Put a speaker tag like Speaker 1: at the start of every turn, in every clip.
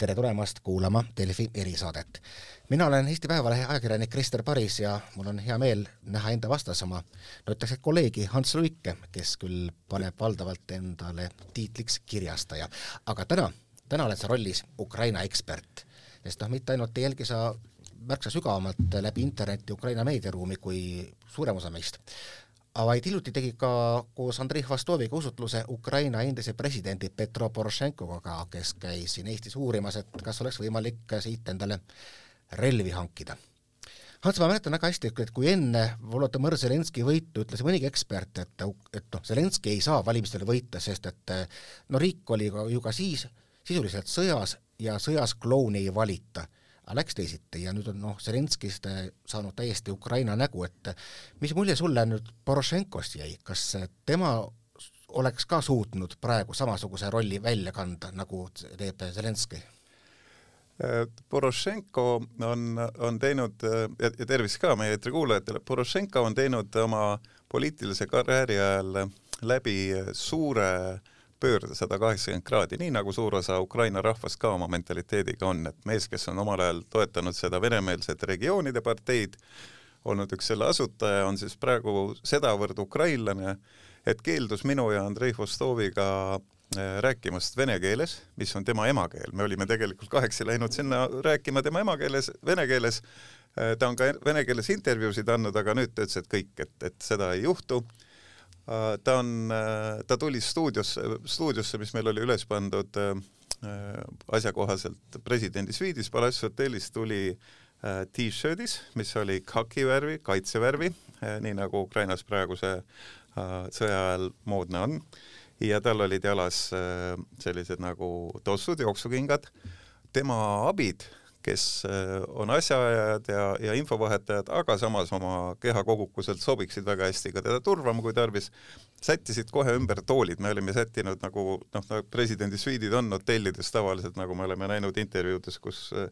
Speaker 1: tere tulemast kuulama Delfi erisaadet. mina olen Eesti Päevalehe ajakirjanik Krister Paris ja mul on hea meel näha enda vastas oma, no ütleks, et kolleegi Hans Luike, kes küll paneb valdavalt endale tiitliks kirjastaja. aga täna, täna oled sa rollis Ukraina ekspert, sest noh, mitte ainult ei jälgi sa märksa sügavamalt läbi interneti Ukraina meediaruumi kui suurem osa meist, vaid hiljuti tegi ka koos Andrei Hvastoviga usutluse Ukraina endise presidendi Petro Porošenkoga, kes käis siin Eestis uurimas, et kas oleks võimalik siit endale relvi hankida. Hans, ma mäletan väga hästi, et kui enne Volodõmõr Zelenskõi võitu ütles mõnigi ekspert, et, et noh, Zelenskõi ei saa valimistel võita, sest et no riik oli ju ka siis sisuliselt sõjas ja sõjas klouni ei valita aga läks teisiti ja nüüd on noh, Zelenskist saanud täiesti Ukraina nägu, et mis mulje sulle nüüd Porošenkost jäi, kas tema oleks ka suutnud praegu samasuguse rolli välja kanda, nagu teeb Zelenskõi?
Speaker 2: Porošenko on, on teinud ja, tervist ka meie eetri kuulajatele, Porošenko on teinud oma poliitilise karjääri ajal läbi suure äh, pöörde sada kaheksakümmend kraadi, nii nagu suur osa Ukraina rahvast ka oma mentaliteediga on, et mees, kes on omal ajal toetanud seda venemeelset regioonide parteid, olnud üks selle asutaja, on siis praegu sedavõrd ukrainlane, et keeldus minu ja Andrei Vostoviga äh, rääkimast vene keeles, mis on tema emakeel, me olime tegelikult kahekesi läinud sinna rääkima tema emakeeles, vene keeles, äh, ta on ka vene keeles intervjuusid andnud, aga nüüd ta ütles, et kõik, et, et seda ei juhtu ta on, äh, ta tuli stuudiosse, stuudiosse, mis meil oli üles pandud äh, asjakohaselt presidendi sviidis Palace hotellis, tuli T-shirtis, mis oli khaki värvi, kaitsevärvi, nii nagu Ukrainas praeguse sõja ajal moodne on, ja tal olid jalas sellised nagu tossud, jooksukingad, tema abid kes äh, on asjaajajad ja, ja infovahetajad, aga samas oma kehakogukuselt sobiksid väga hästi ka teda turvama, kui tarvis, sättisid kohe ümber toolid, me olime sättinud nagu noh, nagu presidendi sviidid on hotellides tavaliselt, nagu me oleme näinud intervjuudes, kus äh,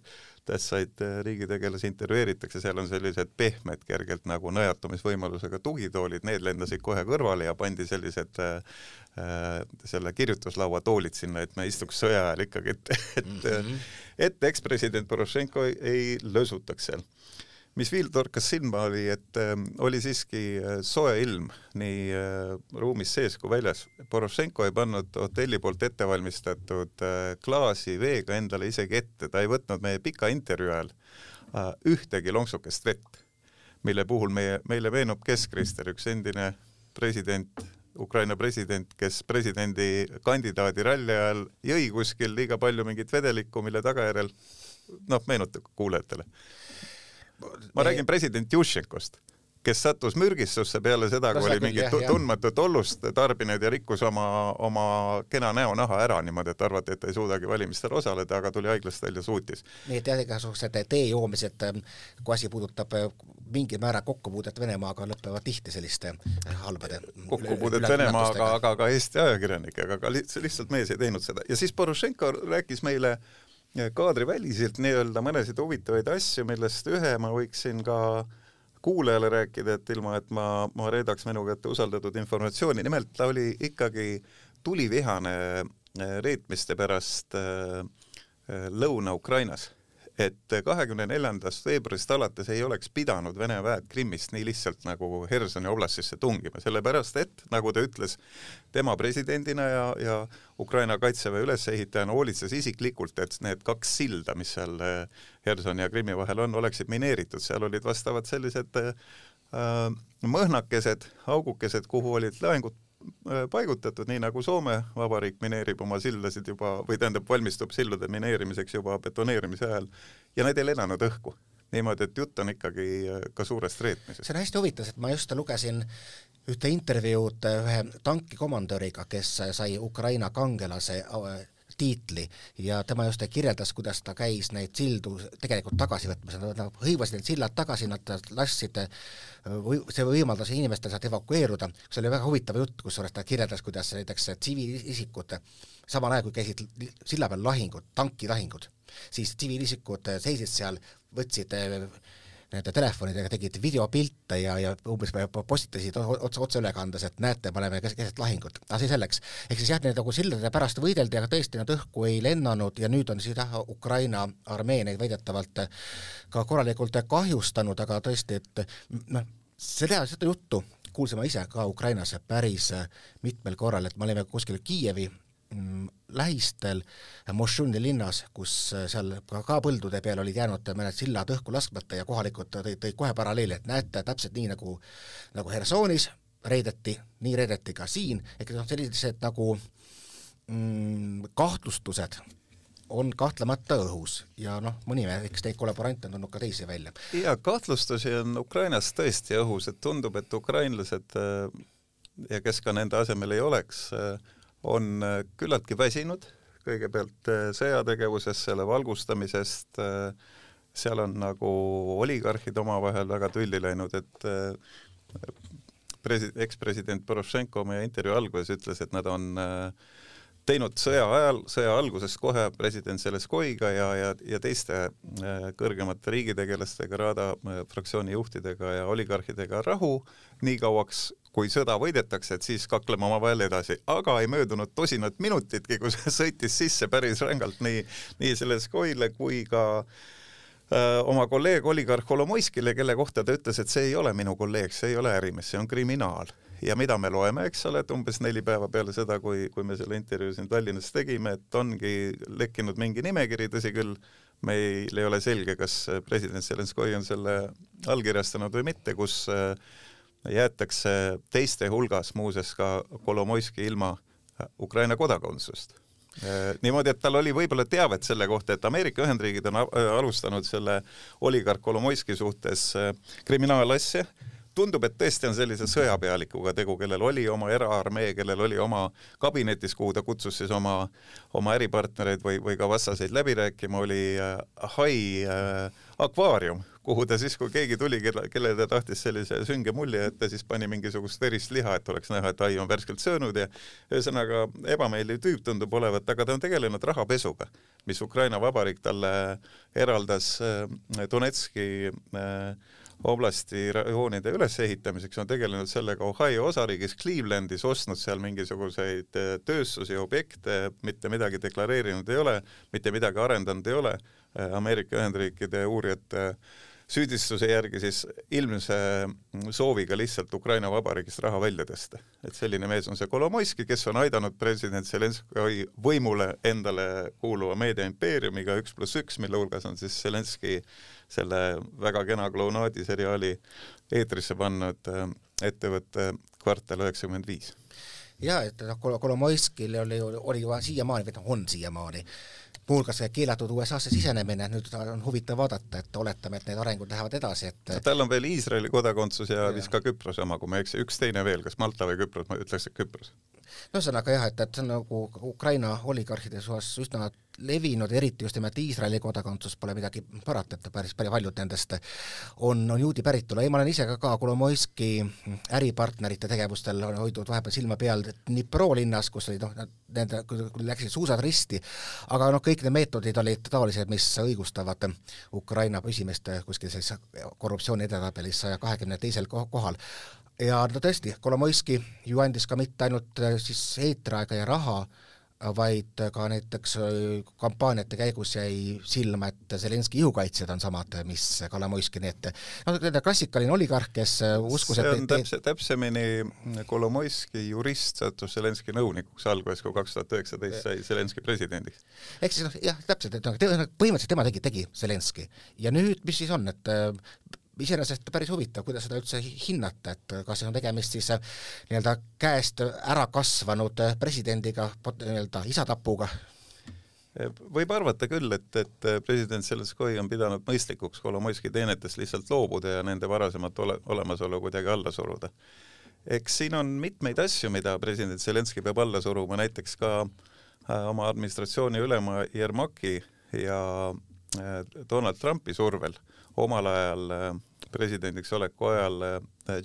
Speaker 2: tähtsaid äh, riigitegelasi intervjueeritakse, seal on sellised pehmed, kergelt nagu nõjatumisvõimalusega tugitoolid, need lendasid kohe kõrvale ja pandi sellised äh, selle kirjutuslaua toolid sinna, et me istuks sõja ajal ikkagi, et, et mm -hmm. et ekspresident Porošenko ei, ei lösutaks seal mis veel torkas silma, oli, et äh, oli siiski äh, soe ilm nii äh, ruumis sees kui väljas. Porošenko ei pannud hotelli poolt ette valmistatud äh, klaasi veega endale isegi ette, ta ei võtnud meie pika intervjuu ajal äh, ühtegi lonksukest vett, mille puhul meie, meile meenub Kesk-Krister, üks endine president, Ukraina president, kes presidendikandidaadi ralli ajal jõi kuskil liiga palju mingit vedelikku, mille tagajärjel noh, meenutage kuulajatele ma räägin president Juščenkost, kes sattus mürgistusse peale seda, kui oli mingit tundmatut ollust tarbinud ja rikkus oma, oma kena näonaha ära niimoodi, et arvati, et ta ei suudagi valimistel osaleda, aga tuli haiglast välja, suutis.
Speaker 1: nii et jah, igasugused tee joomised, ähm, kui asi puudutab äh, mingil määral kokkupuudet Venemaaga, lõpevad tihti selliste äh, halbade
Speaker 2: kokkupuudet Venemaaga, aga ka Eesti ajakirjanikega, aga lihtsalt mees ei teinud seda. Ja siis Porošenko rääkis meile äh, kaadriväliselt nii-öelda mõnesid huvitavaid asju, millest ühe ma võiksin ka kuulajale rääkida, et ilma, et ma, ma reedaks minu kätte usaldatud informatsiooni, nimelt ta oli ikkagi tulivihane eh, reetmiste pärast eh, eh, Lõuna-Ukrainas et kahekümne neljandast veebruarist alates ei oleks pidanud Vene väed Krimmist nii lihtsalt nagu Hersoni oblastisse tungima, sellepärast et, nagu ta ütles, tema presidendina ja, ja Ukraina kaitseväe ülesehitajana hoolitses isiklikult, et need kaks silda, mis seal eh, Hersoni ja Krimmi vahel on, oleksid mineeritud, seal olid vastavad sellised äh, mõhnakesed, augukesed, kuhu olid laengud Äh, paigutatud, nii nagu Soome Vabariik mineerib oma sildasid juba, või tähendab, valmistub sildade mineerimiseks juba betoneerimise ajal ja need ei lennanud õhku. niimoodi, et jutt on ikkagi äh, ka suurest reetmisest.
Speaker 1: see on hästi huvitav, sest ma just lugesin ühte intervjuud ühe tankikomandöriga, kes sai Ukraina kangelase äh, tiitli. Ja tema just kirjeldas, kuidas ta käis neid sildu tegelikult tagasi võtmas, nad hõivasid need sillad tagasi, nad lasksid, või see võimaldas inimestel sealt evakueeruda, see oli väga huvitav jutt, kusjuures ta kirjeldas, kuidas näiteks tsiviilisikud samal ajal, kui käisid silla peal lahingud, tankilahingud, siis tsiviilisikud seisid seal, võtsid nende telefonidega tegid videopilte ja, ja umbes postitasid otse, otseülekandes, et näete, me oleme keset lahingut, aga see selleks. ehk siis jah, need nagu sildade pärast võideldi, aga tõesti nad õhku ei lennanud ja nüüd on siis jah, Ukraina armee neid väidetavalt ka korralikult kahjustanud, aga tõesti, et noh, seda, seda juttu kuulsime ise ka Ukrainas päris mitmel korral, et me olime kuskil Kiievi lähistel Mošuni linnas, kus äh, seal ka, põldude peal olid jäänud mõned sillad õhku laskmata ja kohalikud tõid, tõid kohe paralleeli, et näete, täpselt nii nagu, nagu Hersonis reedeti, nii reedeti ka siin, ehk noh, sellised nagu mm, kahtlustused on kahtlemata õhus. Ja noh, mõni eks neid kollaborante on tulnud ka teisi välja.
Speaker 2: ja kahtlustusi on Ukrainas tõesti õhus, et tundub, et ukrainlased äh, ja kes ka nende asemel ei oleks, äh, on äh, küllaltki väsinud, kõigepealt äh, sõjategevusest, selle valgustamisest, äh, seal on nagu oligarhid omavahel väga tülli läinud, et presi-, ekspresident Porošenko meie intervjuu alguses ütles, et nad on teinud sõja ajal, sõja alguses kohe president Zelenskoiga ja, ja, ja teiste kõrgemate riigitegelastega, Rada fraktsiooni juhtidega ja oligarhidega rahu nii kauaks, kui sõda võidetakse, et siis kakleme omavahel edasi, aga ei möödunud tosinat minutitki, kus sõitis sisse päris rängalt nii, nii Zelenskoile kui ka öö, oma kolleeg oligarh Kolomoiskile, kelle kohta ta ütles, et see ei ole minu kolleeg, see ei ole ärimees, see on kriminaal. ja mida me loeme, eks ole, et umbes neli päeva peale seda, kui, kui me selle intervjuu siin Tallinnas tegime, et ongi lekkinud mingi nimekiri, tõsi küll, meil ei ole selge, kas president Zelenskoi on selle allkirjastanud või mitte, kus äh, jäetakse teiste hulgas muuseas ka Kolomoiski ilma Ukraina kodakondsust. niimoodi, et tal oli võib-olla teavet selle kohta, et Ameerika Ühendriigid on alustanud selle oligarh Kolomoiski suhtes kriminaalasja, tundub, et tõesti on sellise sõjapealikuga tegu, kellel oli oma eraarmee, kellel oli oma kabinetis, kuhu ta kutsus siis oma, oma äripartnereid või, või ka vastaseid läbi rääkima, oli äh, hai äh, akvaarium, kuhu ta siis, kui keegi tuli, kelle, kelle ta tahtis sellise sünge mulje, et ta siis pani mingisugust verist liha, et oleks näha, et ai on värskelt söönud ja ühesõnaga ebameeldiv tüüp tundub olevat, aga ta on tegelenud rahapesuga, mis Ukraina Vabariik talle eraldas äh, Donetski äh, oblasti rajoonide ülesehitamiseks, on tegelenud sellega Ohio osariigis Clevelandis, ostnud seal mingisuguseid äh, tööstusi, objekte, mitte midagi deklareerinud ei ole, mitte midagi arendanud ei ole, Ameerika Ühendriikide uurijate äh, süüdistuse järgi siis ilmse sooviga lihtsalt Ukraina Vabariigist raha välja tõsta. et selline mees on see Kolomoiski, kes on aidanud president Zelenskõi võimule endale kuuluva meediaimpeeriumiga Üks pluss üks, mille hulgas on siis Zelenskõi selle väga kena klounaadi seriaali eetrisse pannud äh, ettevõtte Kvartal üheksakümmend viis.
Speaker 1: jaa, et noh, Kolomoiskil oli, oli ju siiamaani, või noh, on siiamaani muuhulgas keelatud USA-sse sisenemine, nüüd on huvitav vaadata, et oletame, et need arengud lähevad edasi, et
Speaker 2: no, tal on veel Iisraeli kodakondsus ja, ja vist ka Küprose oma, kui ma ei eksi, üks teine veel, kas Malta või Küpros, ma ütleks, et Küpros.
Speaker 1: no ühesõnaga jah, et, et see on nagu Ukraina oligarhide suhtes üsna levinud, eriti just nimelt Iisraeli kodakondsus, pole midagi parata, et päris palju paljud nendest on, on juudi päritolu, ei ma olen ise ka, ka Kolomoiski äripartnerite tegevustel hoidnud vahepeal silma peal Dnipro linnas, kus olid noh, nende, läksid suusad risti, aga noh, kõik need meetodid olid taolised, mis õigustavad Ukraina püsimist kuskil sellises korruptsiooni edetabelis saja kahekümne teisel kohal. Ja no tõesti, Kolomoiski ju andis ka mitte ainult siis eetriaega ja raha, vaid ka näiteks äh, kampaaniate käigus jäi silma, et Zelenski ihukaitsjad on samad, mis Kolomoiski, nii et noh, klassikaline oligarh, kes äh, uskus,
Speaker 2: et see on täpse, täpsemini Kolomoiski jurist sattus Zelenski nõunikuks alguses, kui kaks tuhat üheksateist sai Zelenski presidendiks.
Speaker 1: ehk siis noh, jah, täpselt, et noh, põhimõtteliselt tema tegi, tegi Zelenski. ja nüüd, mis siis on, et äh, iseenesest päris huvitav, kuidas seda üldse hinnata, et kas on tegemist siis äh, nii-öelda käest ära kasvanud äh, presidendiga, nii-öelda isatapuga?
Speaker 2: võib arvata küll, et, et äh, president Zelenskõi on pidanud mõistlikuks Kolomoiski teenetest lihtsalt loobuda ja nende varasemat ole, olemasolu kuidagi alla suruda. eks siin on mitmeid asju, mida president Zelenskõi peab alla suruma, näiteks ka oma administratsiooni ülema Jermaki ja Donald Trumpi survel omal ajal presidendiks oleku ajal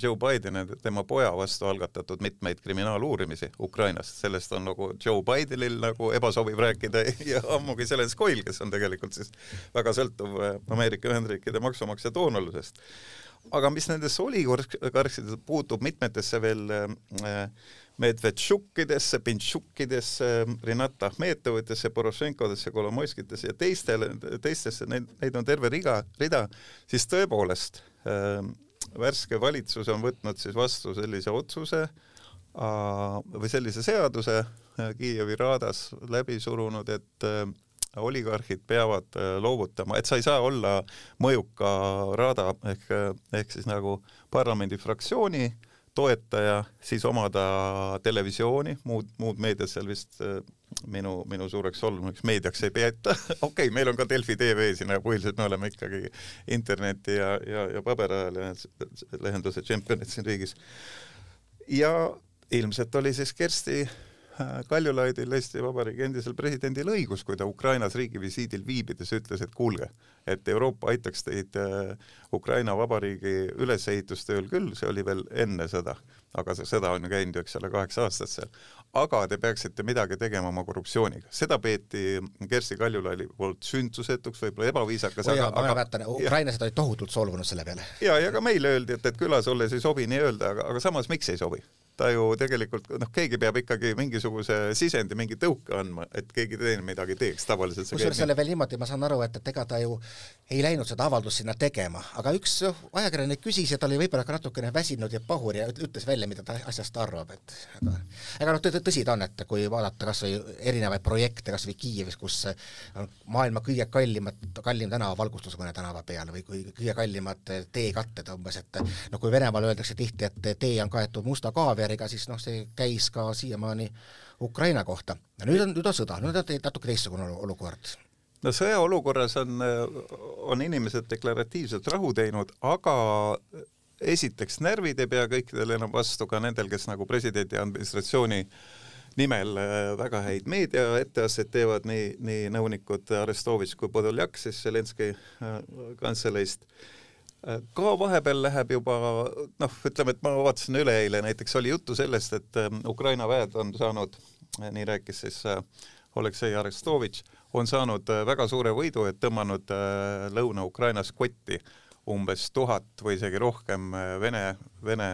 Speaker 2: Joe Biden ja tema poja vastu algatatud mitmeid kriminaaluurimisi Ukrainast, sellest on nagu Joe Bidenil nagu ebasobiv rääkida ja ammugi Zelenskoil, kes on tegelikult siis väga sõltuv Ameerika Ühendriikide maksumaksja doonorlusest. aga mis nendesse oligarhidesse puutub, mitmetesse veel äh, Medvedšukkidesse, Pintšukkidesse, Rinat Ahmetovitesse, Porošenkodesse, Kolomoiskitesse ja teistele, teistesse, neid, neid on terve riga, rida, siis tõepoolest äh, värske valitsus on võtnud siis vastu sellise otsuse äh, või sellise seaduse äh, Kiievi raadas läbi surunud, et äh, oligarhid peavad äh, loovutama, et sa ei saa olla mõjuka raada ehk, ehk siis nagu parlamendi fraktsiooni äh, toetaja, siis omada televisiooni, muud, muud meediat seal vist äh, minu, minu suureks solvumiseks meediaks ei peeta okei okay,, meil on ka Delfi tv siin, aga põhiliselt me oleme ikkagi interneti ja, ja, ja paberajalehinduse tšempionid siin riigis. ja ilmselt oli siis Kersti Kaljulaidil, Eesti Vabariigi endisel presidendil õigus, kui ta Ukrainas riigivisiidil viibides ütles, et kuulge, et Euroopa aitaks teid äh, Ukraina Vabariigi ülesehitustööl küll, see oli veel enne sõda, aga see sõda on ju käinud ju, eks ole, kaheksa aastat seal, aga te peaksite midagi tegema oma korruptsiooniga. seda peeti Kersti Kaljulaidi poolt sündsusetuks, võib-olla ebaviisakas.
Speaker 1: oi, ma mäletan, ukrainlased olid tohutult solvunud selle peale.
Speaker 2: ja, ja ka meile öeldi, et, et külas olles ei sobi nii öelda, aga, aga samas miks ei sobi? Ta ju tegelikult noh, keegi peab ikkagi mingisuguse sisendi, mingi tõuke andma, et keegi teine midagi teeks, tavaliselt see
Speaker 1: kusjuures selle veel niimoodi, ma saan aru, et, et ega ta ju ei läinud seda avaldust sinna tegema, aga üks ajakirjanik küsis ja ta oli võib-olla ka natukene väsinud ja pahur ja ütles välja, mida ta asjast arvab, et aga ega noh, tõsi ta on, et kui vaadata kas või erinevaid projekte, kas või Kiievis, kus on maailma kõige kallimad, kallim tänavavalgustus mõne tänava peal või kui kõige kallimad teekatted umbes, et noh, kui Venemaal öeldakse tihti, et tee on kaetud musta kaavi Weberiga, siis noh, see käis ka siiamaani Ukraina kohta. ja nüüd on, nüüd on sõda, nüüd on natuke teistsugune olukord
Speaker 2: no sõjaolukorras on, on inimesed deklaratiivselt rahu teinud, aga esiteks närvid ei pea kõikidel enam vastu, ka nendel, kes nagu presidendi administratsiooni nimel äh, väga häid meediaetteasteid teevad, nii, nii nõunikud Arestovitš kui Podoljak siis Zelenskõi äh, kantseleist äh, ka vahepeal läheb juba noh, ütleme, et ma vaatasin üleeile näiteks oli juttu sellest, et ähm, Ukraina väed on saanud, nii rääkis siis äh, Oleksei Arestovitš, on saanud äh, väga suure võidu, et tõmmanud äh, Lõuna-Ukrainas kotti umbes tuhat või isegi rohkem Vene, Vene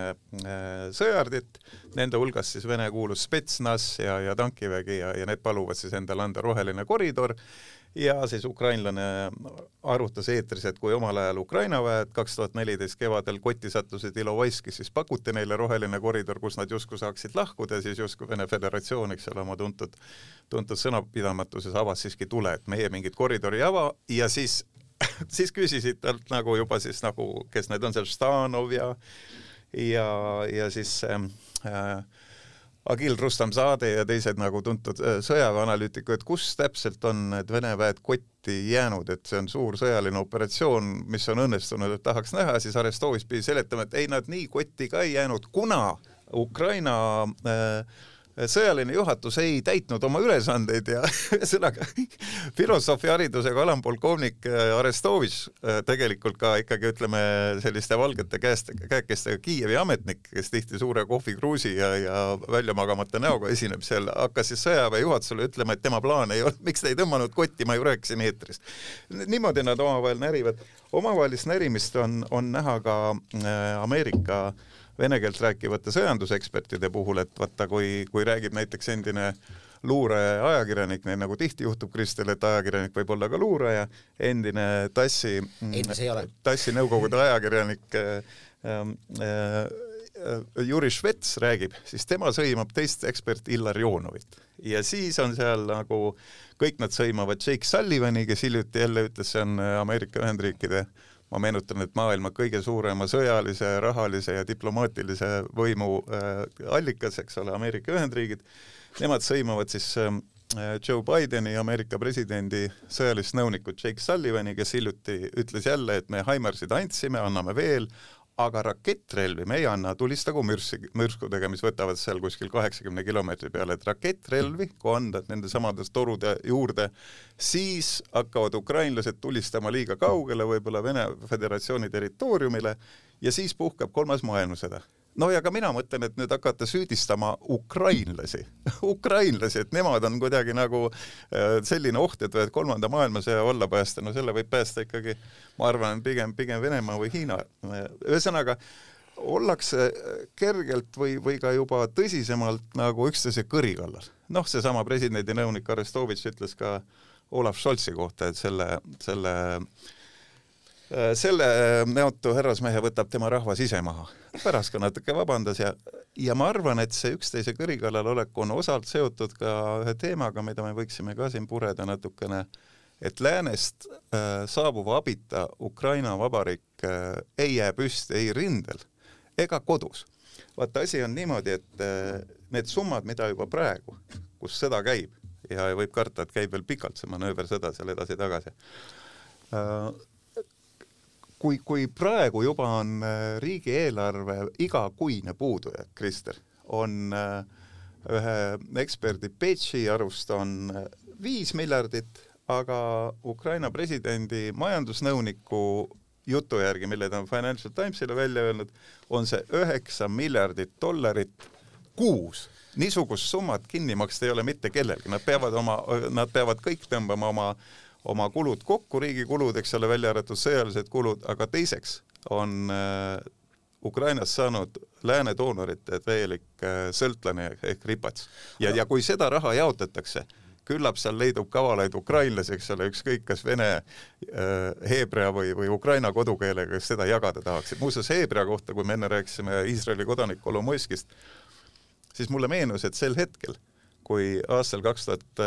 Speaker 2: sõjardit, nende hulgas siis Vene kuulus Spetsnaz ja, ja tankivägi ja, ja need paluvad siis endale anda roheline koridor. Ja siis ukrainlane arvutas eetris, et kui omal ajal Ukraina väed kaks tuhat neliteist kevadel kotti sattusid Ilovaiskis, siis pakuti neile roheline koridor, kus nad justkui saaksid lahkuda, siis justkui Vene Föderatsioon, eks ole, oma tuntud, tuntud sõnapidamatuses avas siiski tule, et meie mingit koridori ei ava. Ja siis siis küsisid talt nagu juba siis nagu, kes need on seal, Štanov ja ja, ja siis äh, Agil Rustamzade ja teised nagu tuntud äh, sõjaväeanalüütikud, kus täpselt on need Vene väed kotti jäänud, et see on suur sõjaline operatsioon, mis on õnnestunud, et tahaks näha, siis Arestovis pidi seletama, et ei, nad nii kotti ka ei jäänud, kuna Ukraina äh, sõjaline juhatus ei täitnud oma ülesandeid ja ühesõnaga filosoofiaharidusega alampolkovnik äh, Arestovitš äh, tegelikult ka ikkagi ütleme selliste valgete käest, käekestega Kiievi ametnik, kes tihti suure kohvikruusi ja, ja välja magamata näoga esineb seal, hakkas siis sõjaväe juhatusele ütlema, et tema plaan ei olnud, miks te ei tõmmanud kotti, ma ju rääkisin eetris. niimoodi nad omavahel närivad. omavahelist närimist on, on näha ka äh, Ameerika äh, vene keelt rääkivate sõjandusekspertide puhul, et vaata, kui, kui räägib näiteks endine luureajakirjanik, nii nagu tihti juhtub Kristel, et ajakirjanik võib olla ka luuraja, endine TASSi, TASSi nõukogude ajakirjanik äh, äh, Juri Švets räägib, siis tema sõimab teist eksperti Illar Joonovit ja siis on seal nagu kõik nad sõimavad Jake Sullivani, kes hiljuti jälle ütles, see on Ameerika Ühendriikide äh, ma meenutan, et maailma kõige suurema sõjalise, rahalise ja diplomaatilise võimu äh, allikas, eks ole, Ameerika Ühendriigid, nemad sõimavad siis äh, Joe Bideni, Ameerika presidendi sõjalist nõunikku Jake Sullivani, kes hiljuti ütles jälle, et me Heimersid andsime, anname veel, aga rakettrelvi me ei anna tulistagu mürssi, mürskudega, mis võtavad seal kuskil kaheksakümne kilomeetri peale, et rakettrelvi, kui anda nende samade torude juurde, siis hakkavad ukrainlased tulistama liiga kaugele, võib-olla Vene Föderatsiooni territooriumile ja siis puhkeb kolmas maailmasõda no ja ka mina mõtlen, et nüüd hakata süüdistama ukrainlasi ukrainlasi, et nemad on kuidagi nagu äh, selline oht, et võivad kolmanda maailmasõja alla päästa, no selle võib päästa ikkagi, ma arvan, pigem, pigem Venemaa või Hiina. ühesõnaga, ollakse kergelt või, või ka juba tõsisemalt nagu üksteise kõri kallal. noh, seesama presidendi nõunik Arestovitš ütles ka Olav Scholzi kohta, et selle, selle äh, Äh, selle äh, näotu härrasmehe võtab tema rahvas ise maha. pärast ka natuke vabandas ja, ja ma arvan, et see üksteise kõri kallal olek on osalt seotud ka ühe teemaga, mida me võiksime ka siin pureda natukene, et läänest äh, saabuva abita Ukraina vabariik äh, ei jää püsti ei rindel ega kodus. vaata, asi on niimoodi, et äh, need summad, mida juba praegu, kus sõda käib ja võib karta, et käib veel pikalt see manööversõda seal edasi-tagasi äh,, kui, kui praegu juba on äh, riigieelarve igakuine puudujääk, Krister, on äh, ühe eksperdi Peitši arust on äh, viis miljardit, aga Ukraina presidendi majandusnõuniku jutu järgi, mille ta on Financial Timesile välja öelnud, on see üheksa miljardit dollarit kuus. niisugust summat kinni maksta ei ole mitte kellelgi, nad peavad oma, nad peavad kõik tõmbama oma oma kulud kokku, riigi kulud, eks ole, välja arvatud sõjalised kulud, aga teiseks on äh, Ukrainast saanud lääne doonorite täielik äh, sõltlane ehk ripats. ja, ja kui seda raha jaotatakse, küllap seal leidub kavalaid ukrainlasi, eks ole, ükskõik kas vene äh,, heebrea või, või ukraina kodukeelega, kes seda jagada tahaksid. muuseas, heebrea kohta, kui me enne rääkisime Iisraeli kodanik Kolomoiskist, siis mulle meenus, et sel hetkel kui aastal kaks tuhat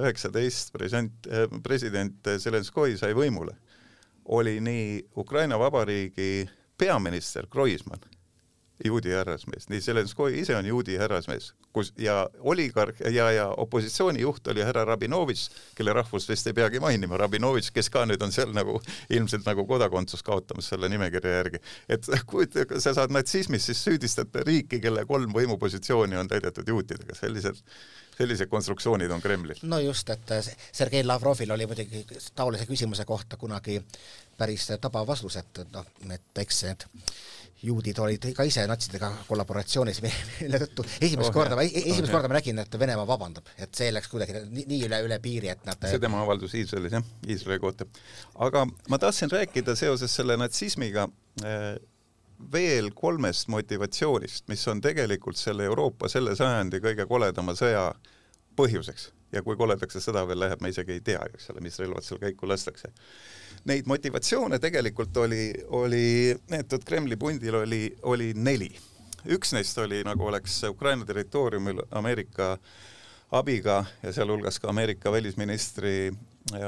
Speaker 2: üheksateist president, president Zelenskoi sai võimule, oli nii Ukraina Vabariigi peaminister Kroismann juudi härrasmees, nii Zelenskoi ise on juudi härrasmees, kus ja oligarh ja, ja opositsioonijuht oli härra Rabinovitš, kelle rahvust vist ei peagi mainima, Rabinovitš, kes ka nüüd on seal nagu ilmselt nagu kodakondsust kaotamas selle nimekirja järgi. et kujuta, sa saad natsismis, siis süüdistada riiki, kelle kolm võimupositsiooni on täidetud juutidega, sellised sellised konstruktsioonid on Kremlil.
Speaker 1: no just, et Sergei Lavrovil oli muidugi taolise küsimuse kohta kunagi päris tabav vastus, et noh, et eks need juudid olid ka ise natsidega kollaboratsioonis, mille tõttu. Esimest oh, korda, esimest oh, korda ma nägin, et Venemaa vabandab, et see läks kuidagi nii, nii üle, üle piiri, et nad
Speaker 2: see tema avaldus Iisraelis, jah, Iisraeli kohta. aga ma tahtsin rääkida seoses selle natsismiga eh, veel kolmest motivatsioonist, mis on tegelikult selle Euroopa selle sajandi kõige koledama sõja põhjuseks ja kui koledaks see sõda veel läheb, me isegi ei tea, eks ole, mis relvad seal käiku lastakse neid motivatsioone tegelikult oli, oli neetud Kremli pundil oli, oli neli. üks neist oli, nagu oleks Ukraina territooriumil Ameerika abiga ja sealhulgas ka Ameerika välisministri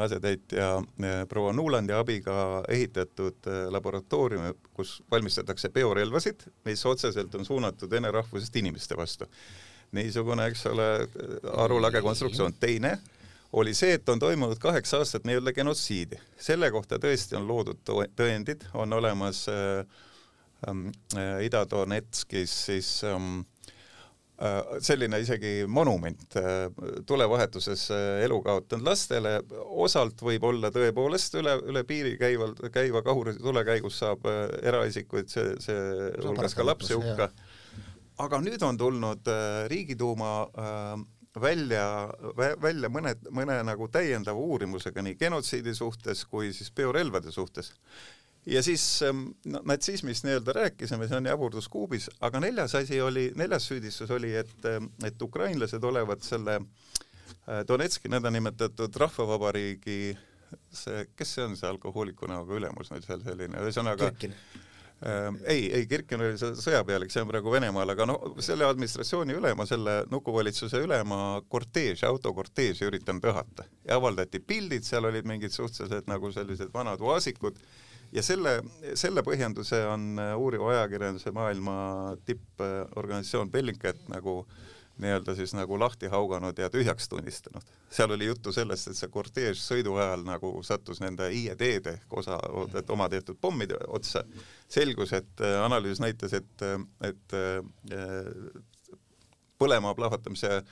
Speaker 2: asetäitja eh, proua Nulandi abiga ehitatud eh, laboratoorium, kus valmistatakse biorelvasid, mis otseselt on suunatud vene rahvusest inimeste vastu. Niisugune, eks ole, arulage konstruktsioon. teine oli see, et on toimunud kaheksa aastat nii-öelda genotsiidi. selle kohta tõesti on loodud tõendid, on olemas äh, äh, Ida-Donetskis siis ähm, äh, selline isegi monument äh, tulevahetuses äh, elu kaotanud lastele, osalt võib olla tõepoolest üle, üle piiri käival, käiva kahuri tulekäigus saab äh, eraisikuid, see, see hulgas ka lapsi hukka. Aga nüüd on tulnud äh, Riigiduuma äh, välja, välja mõne, mõne nagu täiendava uurimusega nii genotsiidi suhtes kui siis biorelvade suhtes. ja siis ähm, no, natsismist nii-öelda rääkisime, see on jaburdus kuubis, aga neljas asi oli, neljas süüdistus oli, et, ähm, et ukrainlased olevat selle äh, Donetski nõndanimetatud rahvavabariigi see, kes see on see alkohooliku näoga ülemus nüüd seal selline, ühesõnaga Ehm, ei, ei Kirken oli sõjapealik, see on praegu Venemaal, aga no selle administratsiooni ülema, selle nukuvalitsuse ülema korteeži, autokorteeži üritanud õhata ja avaldati pildid, seal olid mingid suhteliselt nagu sellised vanad oasikud ja selle, selle põhjenduse on uuriva ajakirjanduse maailma tipporganisatsioon Bellingcat nagu nii-öelda siis nagu lahti hauganud ja tühjaks tunnistanud. seal oli juttu sellest, et see korteež sõidu ajal nagu sattus nende IED-de ehk osa, et oma tehtud pommide otsa. selgus, et äh, analüüs näitas, et, et äh, põlema plahvatamise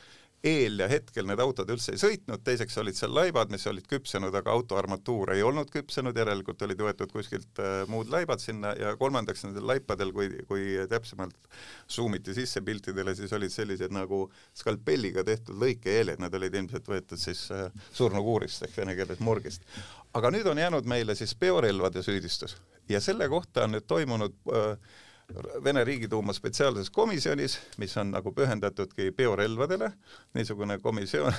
Speaker 2: eel ja hetkel need autod üldse ei sõitnud, teiseks olid seal laibad, mis olid küpsenud, aga auto armatuur ei olnud küpsenud, järelikult olid võetud kuskilt äh, muud laibad sinna ja kolmandaks nendel laipadel, kui, kui täpsemalt suumiti sisse piltidele, siis olid sellised nagu skalpelliga tehtud lõikeeeled, need olid ilmselt võetud siis äh, surnukuurist ehk vene keeles morgist. aga nüüd on jäänud meile siis peorelvade süüdistus ja selle kohta on nüüd toimunud äh, Vene Riigiduuma spetsiaalses komisjonis, mis on nagu pühendatudki biorelvadele, niisugune komisjon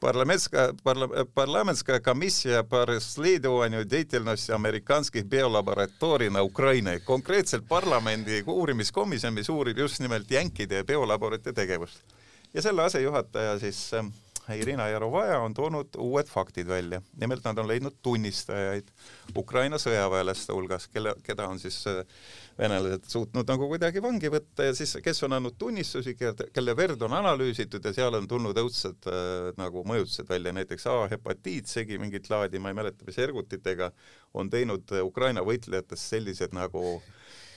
Speaker 2: Парламентская, парла, парламентская комиссия по расследованию деятельности американских biolaboratori на Ukraina, konkreetselt parlamendi uurimiskomisjon, mis uurib just nimelt jänkide biolaborite tegevust. ja selle asejuhataja siis äh, Irina Jarovaja on toonud uued faktid välja. nimelt nad on leidnud tunnistajaid Ukraina sõjaväelaste hulgas, kelle, keda on siis äh, venelased suutnud nagu kuidagi vangi võtta ja siis, kes on andnud tunnistusi, kelle verd on analüüsitud ja seal on tulnud õudsed äh, nagu mõjutused välja, näiteks A-hepatiit, segi mingit laadi, ma ei mäleta, mis ergutitega, on teinud Ukraina võitlejatest sellised nagu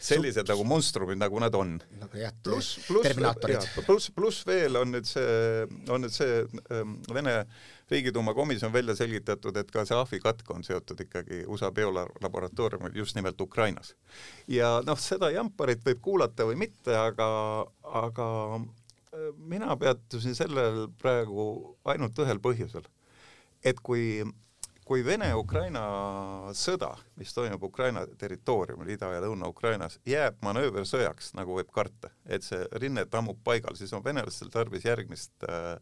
Speaker 2: sellised nagu monstrumid, nagu nad on.
Speaker 1: nagu jah, pluss, pluss,
Speaker 2: pluss, pluss veel on nüüd see, on nüüd see ähm, Vene Riigiduuma komisjon välja selgitatud, et ka see ahvi katk on seotud ikkagi USA biolaboratooriumil just nimelt Ukrainas. ja noh, seda jamparit võib kuulata või mitte, aga, aga äh, mina peatusin sellel praegu ainult ühel põhjusel. et kui kui Vene-Ukraina sõda, mis toimub Ukraina territooriumil, Ida- ja Lõuna-Ukrainas, jääb manööversõjaks, nagu võib karta, et see rinne tammub paigal, siis on venelastel tarvis järgmist äh,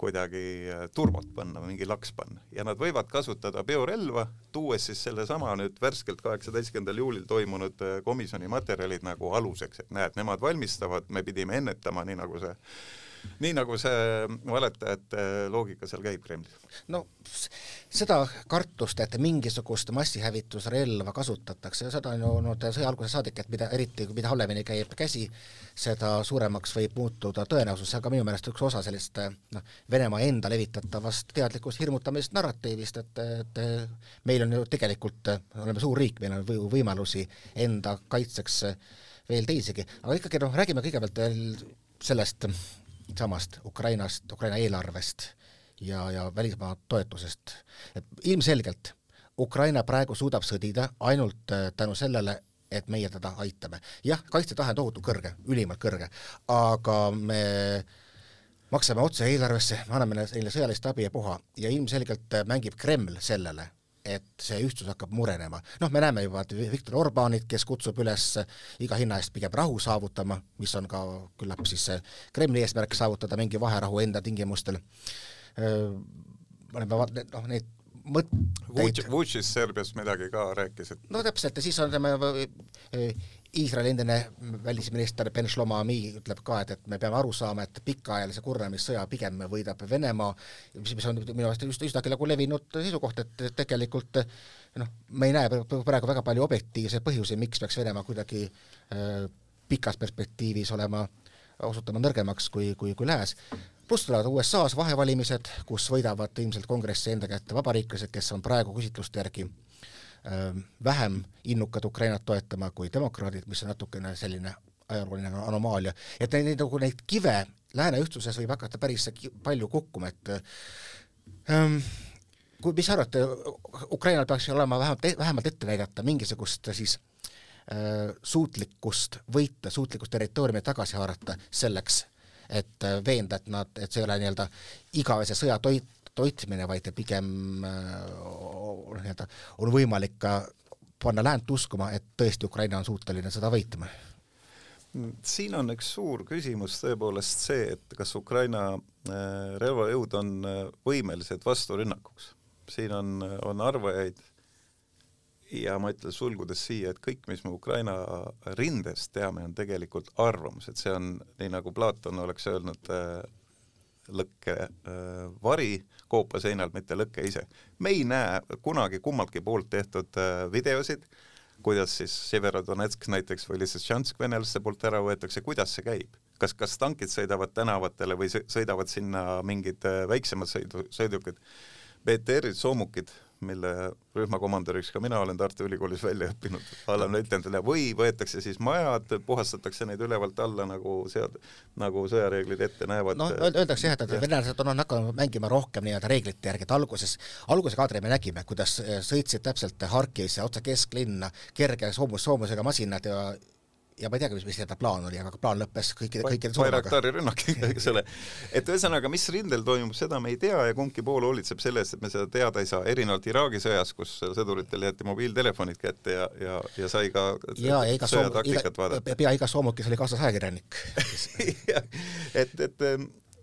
Speaker 2: kuidagi äh, turbot panna, mingi laks panna. Ja nad võivad kasutada biorelva, tuues siis sellesama nüüd värskelt kaheksateistkümnendal juulil toimunud äh, komisjoni materjalid nagu aluseks, et näed, nemad valmistavad, me pidime ennetama, nii nagu see nii nagu see valetajate loogika seal käib Kremlis.
Speaker 1: no seda kartust, et mingisugust massihävitusrelva kasutatakse, seda on ju olnud sõja alguse saadik, et mida eriti, mida halvemini käib käsi, seda suuremaks võib muutuda tõenäosus, see on ka minu meelest üks osa sellist noh, Venemaa enda levitatavast teadlikust hirmutamisest narratiivist, et, et meil on ju tegelikult, oleme suur riik, meil on võimalusi enda kaitseks veel teisigi, aga ikkagi noh, räägime kõigepealt veel sellest samast Ukrainast, Ukraina eelarvest ja, ja välismaa toetusest. et ilmselgelt Ukraina praegu suudab sõdida ainult äh, tänu sellele, et meie teda aitame. jah, kaitsetahe on tohutu kõrge, ülimalt kõrge, aga me maksame otse eelarvesse, me anname neile sõjalist abi ja puha ja ilmselgelt äh, mängib Kreml sellele, et see ühtsus hakkab murenema. noh, me näeme juba, Viktor Orbanit, kes kutsub üles iga hinna eest pigem rahu saavutama, mis on ka küllap siis Kremli eesmärk saavutada mingi vaherahu enda tingimustel. oleme vaat-, noh, neid mõtteid
Speaker 2: Vutšis Serbiast midagi ka rääkis, et
Speaker 1: no täpselt, ja siis on ütleme Iisraeli endine välisminister Ben Shlomo Ami ütleb ka, et, et me peame aru saama, et pikaajalise kurnamissõja pigem võidab Venemaa, mis, mis on minu arust just üsnagi nagu levinud seisukoht, et tegelikult noh, me ei näe praegu väga palju objektiivseid põhjusi, miks peaks Venemaa kuidagi äh, pikas perspektiivis olema, osutuma nõrgemaks kui, kui, kui lääs. Pluss tulevad USA-s vahevalimised, kus võidavad ilmselt kongressi enda kätte vabariiklased, kes on praegu küsitluste järgi vähem innukad Ukrainat toetama kui demokraadid, mis on natukene selline ajalooline anomaalia, et neid, neid nagu neid kive lääne ühtsuses võib hakata päris palju kukkuma, et ähm, kui, mis arvate, Ukrainal peaks olema vähemalt, vähemalt ette näidata mingisugust siis äh, suutlikkust võita, suutlikkust territooriumi tagasi haarata selleks, et äh, veenda, et nad, et see ei ole nii-öelda igavese sõja toit, toitmine, vaid pigem äh, nii-öelda on võimalik ka panna läänt uskuma, et tõesti Ukraina on suuteline sõda võitma?
Speaker 2: siin on üks suur küsimus tõepoolest see, et kas Ukraina äh, relvajõud on äh, võimelised vasturünnakuks. siin on, on arvajaid ja ma ütlen sulgudes siia, et kõik, mis me Ukraina rindest teame, on tegelikult arvamus, et see on nii, nagu Platon oleks öelnud lõkke äh, vari koopaseinal, mitte lõkke ise. me ei näe kunagi kummaltki poolt tehtud äh, videosid, kuidas siis Severodonetsk näiteks või Lysychansk venelaste poolt ära võetakse, kuidas see käib? kas, kas tankid sõidavad tänavatele või sõidavad sinna mingid äh, väiksemad sõidu, sõidukid? BTR-id, soomukid, mille rühmakomandöriks ka mina olen Tartu Ülikoolis välja õppinud alamleitnandile, või võetakse siis majad, puhastatakse neid ülevalt alla, nagu sead-, nagu sõjareeglid ette näevad.
Speaker 1: noh, öeldakse jah, et venelased on, on hakanud mängima rohkem nii-öelda reeglite järgi, et alguses, alguse kaadri me nägime, kuidas sõitsid täpselt Harkivisse otse kesklinna kerge soomus, soomusega masinad ja ja ma ei teagi, mis, mis seda plaan oli, aga plaan lõppes kõikide, kõikide
Speaker 2: Bayraktari rünnak, eks ole. et ühesõnaga, mis rindel toimub, seda me ei tea ja kumbki pool hoolitseb selle eest, et me seda teada ei saa, erinevalt Iraagi sõjas, kus sõduritele jäeti mobiiltelefonid kätte ja, ja, ja sai ka
Speaker 1: ja, iga soom-, iga, pea igas soomukis oli kaasas ajakirjanik.
Speaker 2: Et, et,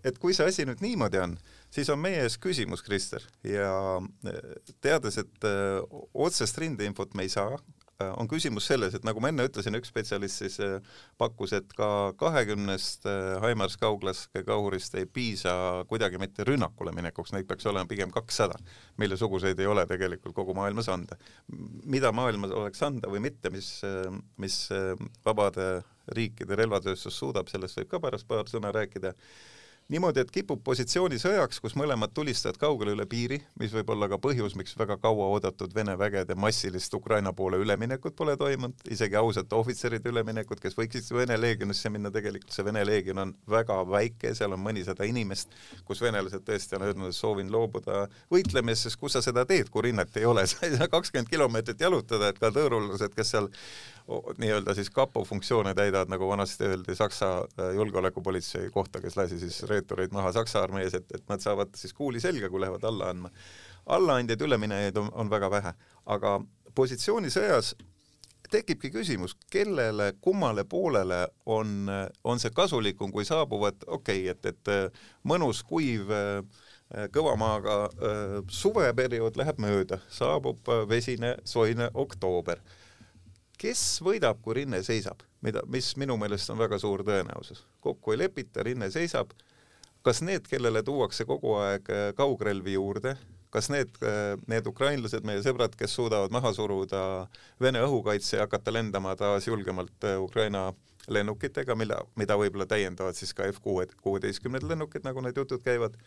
Speaker 2: et kui see asi nüüd niimoodi on, siis on meie ees küsimus, Krister, ja teades, et öö, otsest rindeinfot me ei saa, on küsimus selles, et nagu ma enne ütlesin, üks spetsialist siis äh, pakkus, et ka kahekümnest äh, Haimars kauglaskekahurist ei piisa kuidagi mitte rünnakule minekuks, neid peaks olema pigem kakssada, millesuguseid ei ole tegelikult kogu maailmas anda. mida maailmas oleks anda või mitte, mis, mis vabade riikide relvatööstus suudab, sellest võib ka pärast paar sõna rääkida niimoodi, et kipub positsioonisõjaks, kus mõlemad tulistajad kaugele üle piiri, mis võib olla ka põhjus, miks väga kaua oodatud Vene vägede massilist Ukraina poole üleminekut pole toimunud, isegi ausate ohvitseride üleminekut, kes võiksid Vene leegionisse minna, tegelikult see Vene leegion on väga väike, seal on mõnisada inimest, kus venelased tõesti on öelnud, et soovin loobuda võitlemisest, sest kus sa seda teed, kui rinnet ei ole, sa ei saa kakskümmend kilomeetrit jalutada, et ka tõõrulased, kes seal nii-öelda siis kapo funktsioone täidavad, nagu vanasti öeldi Saksa äh, julgeolekupolitsei kohta, kes lasi siis reetureid maha Saksa armees, et, et nad saavad siis kuuli selga, kui lähevad alla andma. allaandjaid, üleminejaid on, on väga vähe, aga positsioonisõjas tekibki küsimus, kellele, kummale poolele on, on see kasulikum, kui saabuvad, okei okay,, et, et äh, mõnus kuiv äh, kõva maaga suveperiood läheb mööda, saabub vesine soine oktoober kes võidab, kui rinne seisab, mida, mis minu meelest on väga suur tõenäosus. kokku ei lepita, rinne seisab, kas need, kellele tuuakse kogu aeg äh, kaugrelvi juurde, kas need, äh, need ukrainlased, meie sõbrad, kes suudavad maha suruda Vene õhukaitse ja hakata lendama taas julgemalt äh, Ukraina lennukitega, mille, mida võib-olla täiendavad siis ka F kuue, kuueteistkümned lennukid, nagu need jutud käivad,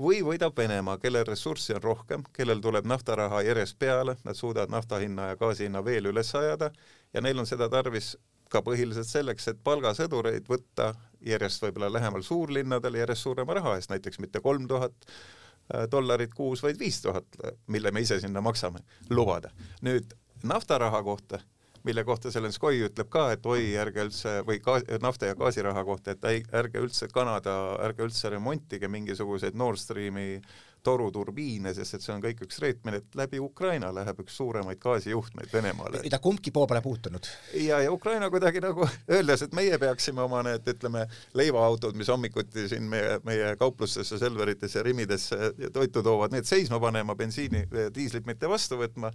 Speaker 2: või võidab Venemaa, kellel ressurssi on rohkem, kellel tuleb naftaraha järjest peale, nad suudavad nafta hinna ja gaasi hinna veel üles ajada ja neil on seda tarvis ka põhiliselt selleks, et palgasõdureid võtta järjest võib-olla lähemal suurlinnadele järjest suurema raha eest, näiteks mitte kolm tuhat äh, dollarit kuus, vaid viis tuhat, mille me ise sinna maksame, lubada. nüüd naftaraha kohta mille kohta Zelenskoi ütleb ka, et oi, ärge üldse või gaas, nafta ja gaasiraha kohta, et ärge üldse Kanada, ärge üldse remontige mingisuguseid Nord Streami toruturbiine, sest et see on kõik üks reetmine, et läbi Ukraina läheb üks suuremaid gaasijuhtmeid Venemaale.
Speaker 1: mida kumbki pool pole puutunud.
Speaker 2: ja, ja Ukraina kuidagi nagu öeldes, et meie peaksime oma need, ütleme, leivaautod, mis hommikuti siin meie, meie kauplustesse, Selveritesse ja Rimidesse toitu toovad, need seisma panema, bensiini, diislit mitte vastu võtma,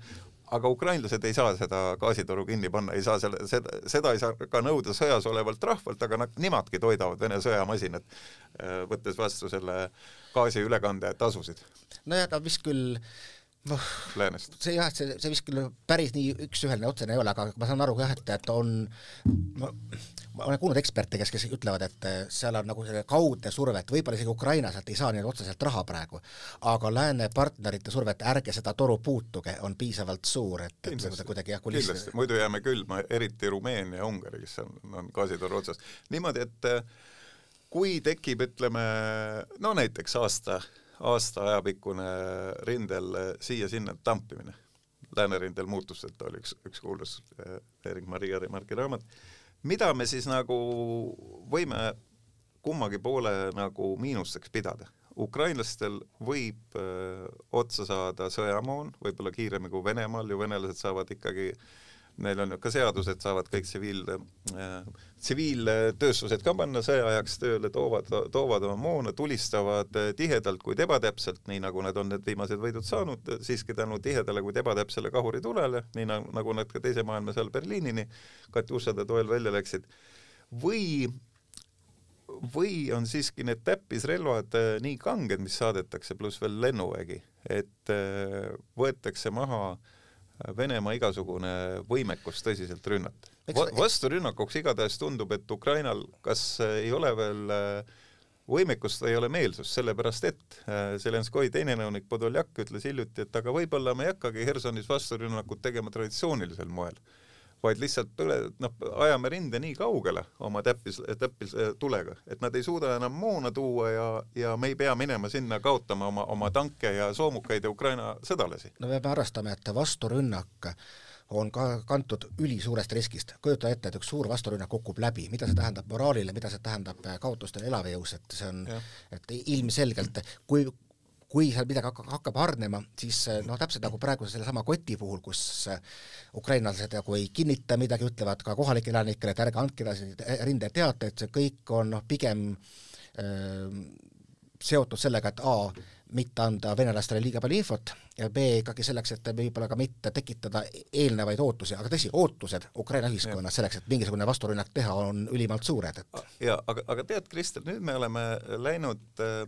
Speaker 2: aga ukrainlased ei saa seda gaasitoru kinni panna, ei saa selle, seda, seda ei saa ka nõuda sõjas olevalt rahvalt, aga nad, nemadki toidavad Vene sõjamasinat, äh, võttes vastu selle gaasi ülekande tasusid.
Speaker 1: nojah, ta vist küll noh, see jah, see, see vist küll päris nii üks-üheline otsene ei ole, aga ma saan aru jah, et, et on, ma, olen kuulnud eksperte, kes, kes ütlevad, et seal on nagu selline kaudne surve, et võib-olla isegi Ukraina sealt ei saa nii otseselt raha praegu, aga lääne partnerite surve, et ärge seda toru puutuge, on piisavalt suur, et, et
Speaker 2: kindlasti,
Speaker 1: kuidagi jah,
Speaker 2: kuliss kindlasti, muidu jääme külma, eriti Rumeenia ja Ungari, kes on, on gaasitoru otsas. niimoodi, et kui tekib, ütleme, no näiteks aasta aasta ajapikkune rindel siia-sinna tampimine. läänerindel muutusteta oli üks, üks kuulus eh, Erik-Maria Remarki raamat. mida me siis nagu võime kummagi poole nagu miinusteks pidada? ukrainlastel võib öö, eh, otsa saada sõjamoon, võib-olla kiiremini kui Venemaal ju venelased saavad ikkagi öö, neil on ka seadused, saavad kõik tsiviil äh,, tsiviiltööstused ka panna sõjaajaks tööle, toovad, toovad oma moona, tulistavad äh, tihedalt, kuid ebatäpselt, nii nagu nad on need viimased võidud saanud, siiski tänu tihedale, kuid ebatäpsele kahuritulele, nii nagu, nagu nad ka Teise maailmasõjal Berliinini Katjušade toel välja läksid, või või on siiski need täppisrelvad äh, nii kanged, mis saadetakse, pluss veel lennuvägi, et äh, võetakse maha äh, Venemaa igasugune võimekus tõsiselt rünnata. Vasturünnakuks igatahes tundub, et Ukrainal kas äh, ei ole veel äh, võimekust või ei ole meelsust, sellepärast et äh, Zelenskoi teine nõunik Podoljak ütles hiljuti, et aga võib-olla me ei hakkagi Hersonis vasturünnakut tegema traditsioonilisel moel, vaid lihtsalt põle, noh, ajame rinde nii kaugele oma täppis, täppistulega, et nad ei suuda enam moona tuua ja, ja me ei pea minema sinna kaotama oma, oma tanke ja soomukaid ja Ukraina sõdalasi.
Speaker 1: no me peame arvestama, et vasturünnak on ka kantud ülisuurest riskist. kujuta ette, et üks suur vasturünnak kukub läbi, mida see tähendab moraalile, mida see tähendab kaotustele elavjõus, et see on, et ilmselgelt, kui kui seal midagi hakkab, hakkab hargnema, siis noh, täpselt nagu praegu sellesama koti puhul, kus ukrainlased nagu ei kinnita midagi, ütlevad ka kohalikele elanikele, et ärge andke edasi rindeteateid, see kõik on noh, pigem öö, seotud sellega, et A, mitte anda venelastele liiga palju infot ja B ikkagi selleks, et võib-olla ka mitte tekitada eelnevaid ootusi, aga tõsi, ootused Ukraina ühiskonnas selleks, et mingisugune vasturünnak teha, on ülimalt suured, et
Speaker 2: ja aga, aga tead, Kristel, nüüd me oleme läinud äh,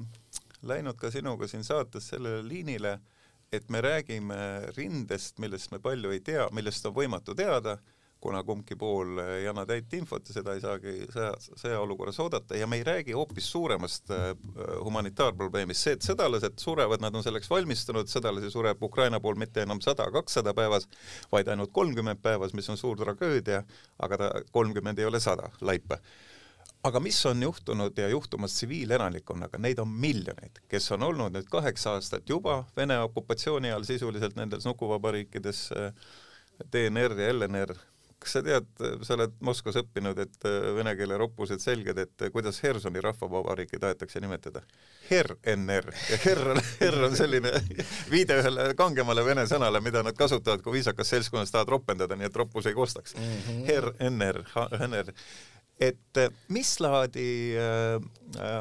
Speaker 2: läinud ka sinuga siin saates sellele liinile, et me räägime rindest, millest me palju ei tea, millest on võimatu teada, kuna kumbki pool ei anna täit infot ja seda ei saagi sõja, sõjaolukorras oodata ja me ei räägi hoopis suuremast äh, humanitaarprobleemist, see, et sõdalased surevad, nad on selleks valmistunud, sõdalasi sureb Ukraina pool mitte enam sada, kakssada päevas, vaid ainult kolmkümmend päevas, mis on suur tragöödia, aga ta kolmkümmend ei ole sada laipa aga mis on juhtunud ja juhtumas tsiviilelanikkonnaga, neid on miljoneid, kes on olnud nüüd kaheksa aastat juba Vene okupatsiooni all sisuliselt nendes nukuvabariikides DNR ja LNR. kas sa tead, sa oled Moskvas õppinud, et vene keele roppused selged, et kuidas Hersoni rahvavabariiki tahetakse nimetada? HER-NR ja HER on, HER on selline viide ühele kangemale vene sõnale, mida nad kasutavad, kui viisakas seltskonnas tahavad ropendada, nii et roppus ei kostaks mm. -hmm. HER-NR, HNR et mis laadi äh,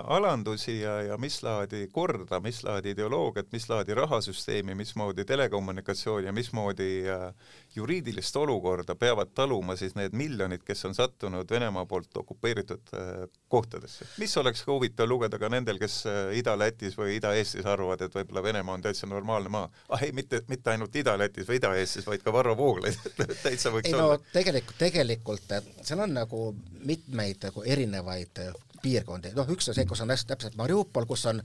Speaker 2: alandusi ja, ja mis laadi korda, mis laadi ideoloogiat, mis laadi rahasüsteemi, mismoodi telekommunikatsiooni ja mismoodi äh, juriidilist olukorda peavad taluma siis need miljonid, kes on sattunud Venemaa poolt okupeeritud äh, kohtadesse. mis oleks ka huvitav lugeda ka nendel, kes äh, Ida-Lätis või Ida-Eestis arvavad, et võib-olla Venemaa on täitsa normaalne maa. ah ei, mitte, mitte ainult Ida-Lätis või Ida-Eestis, vaid ka Varro Vooglaid täitsa võiks
Speaker 1: ei
Speaker 2: olla.
Speaker 1: no tegelikult, tegelikult seal on nagu mitmeid nagu erinevaid piirkondi, noh üks on see, kus on hästi täpselt Mariupol, kus on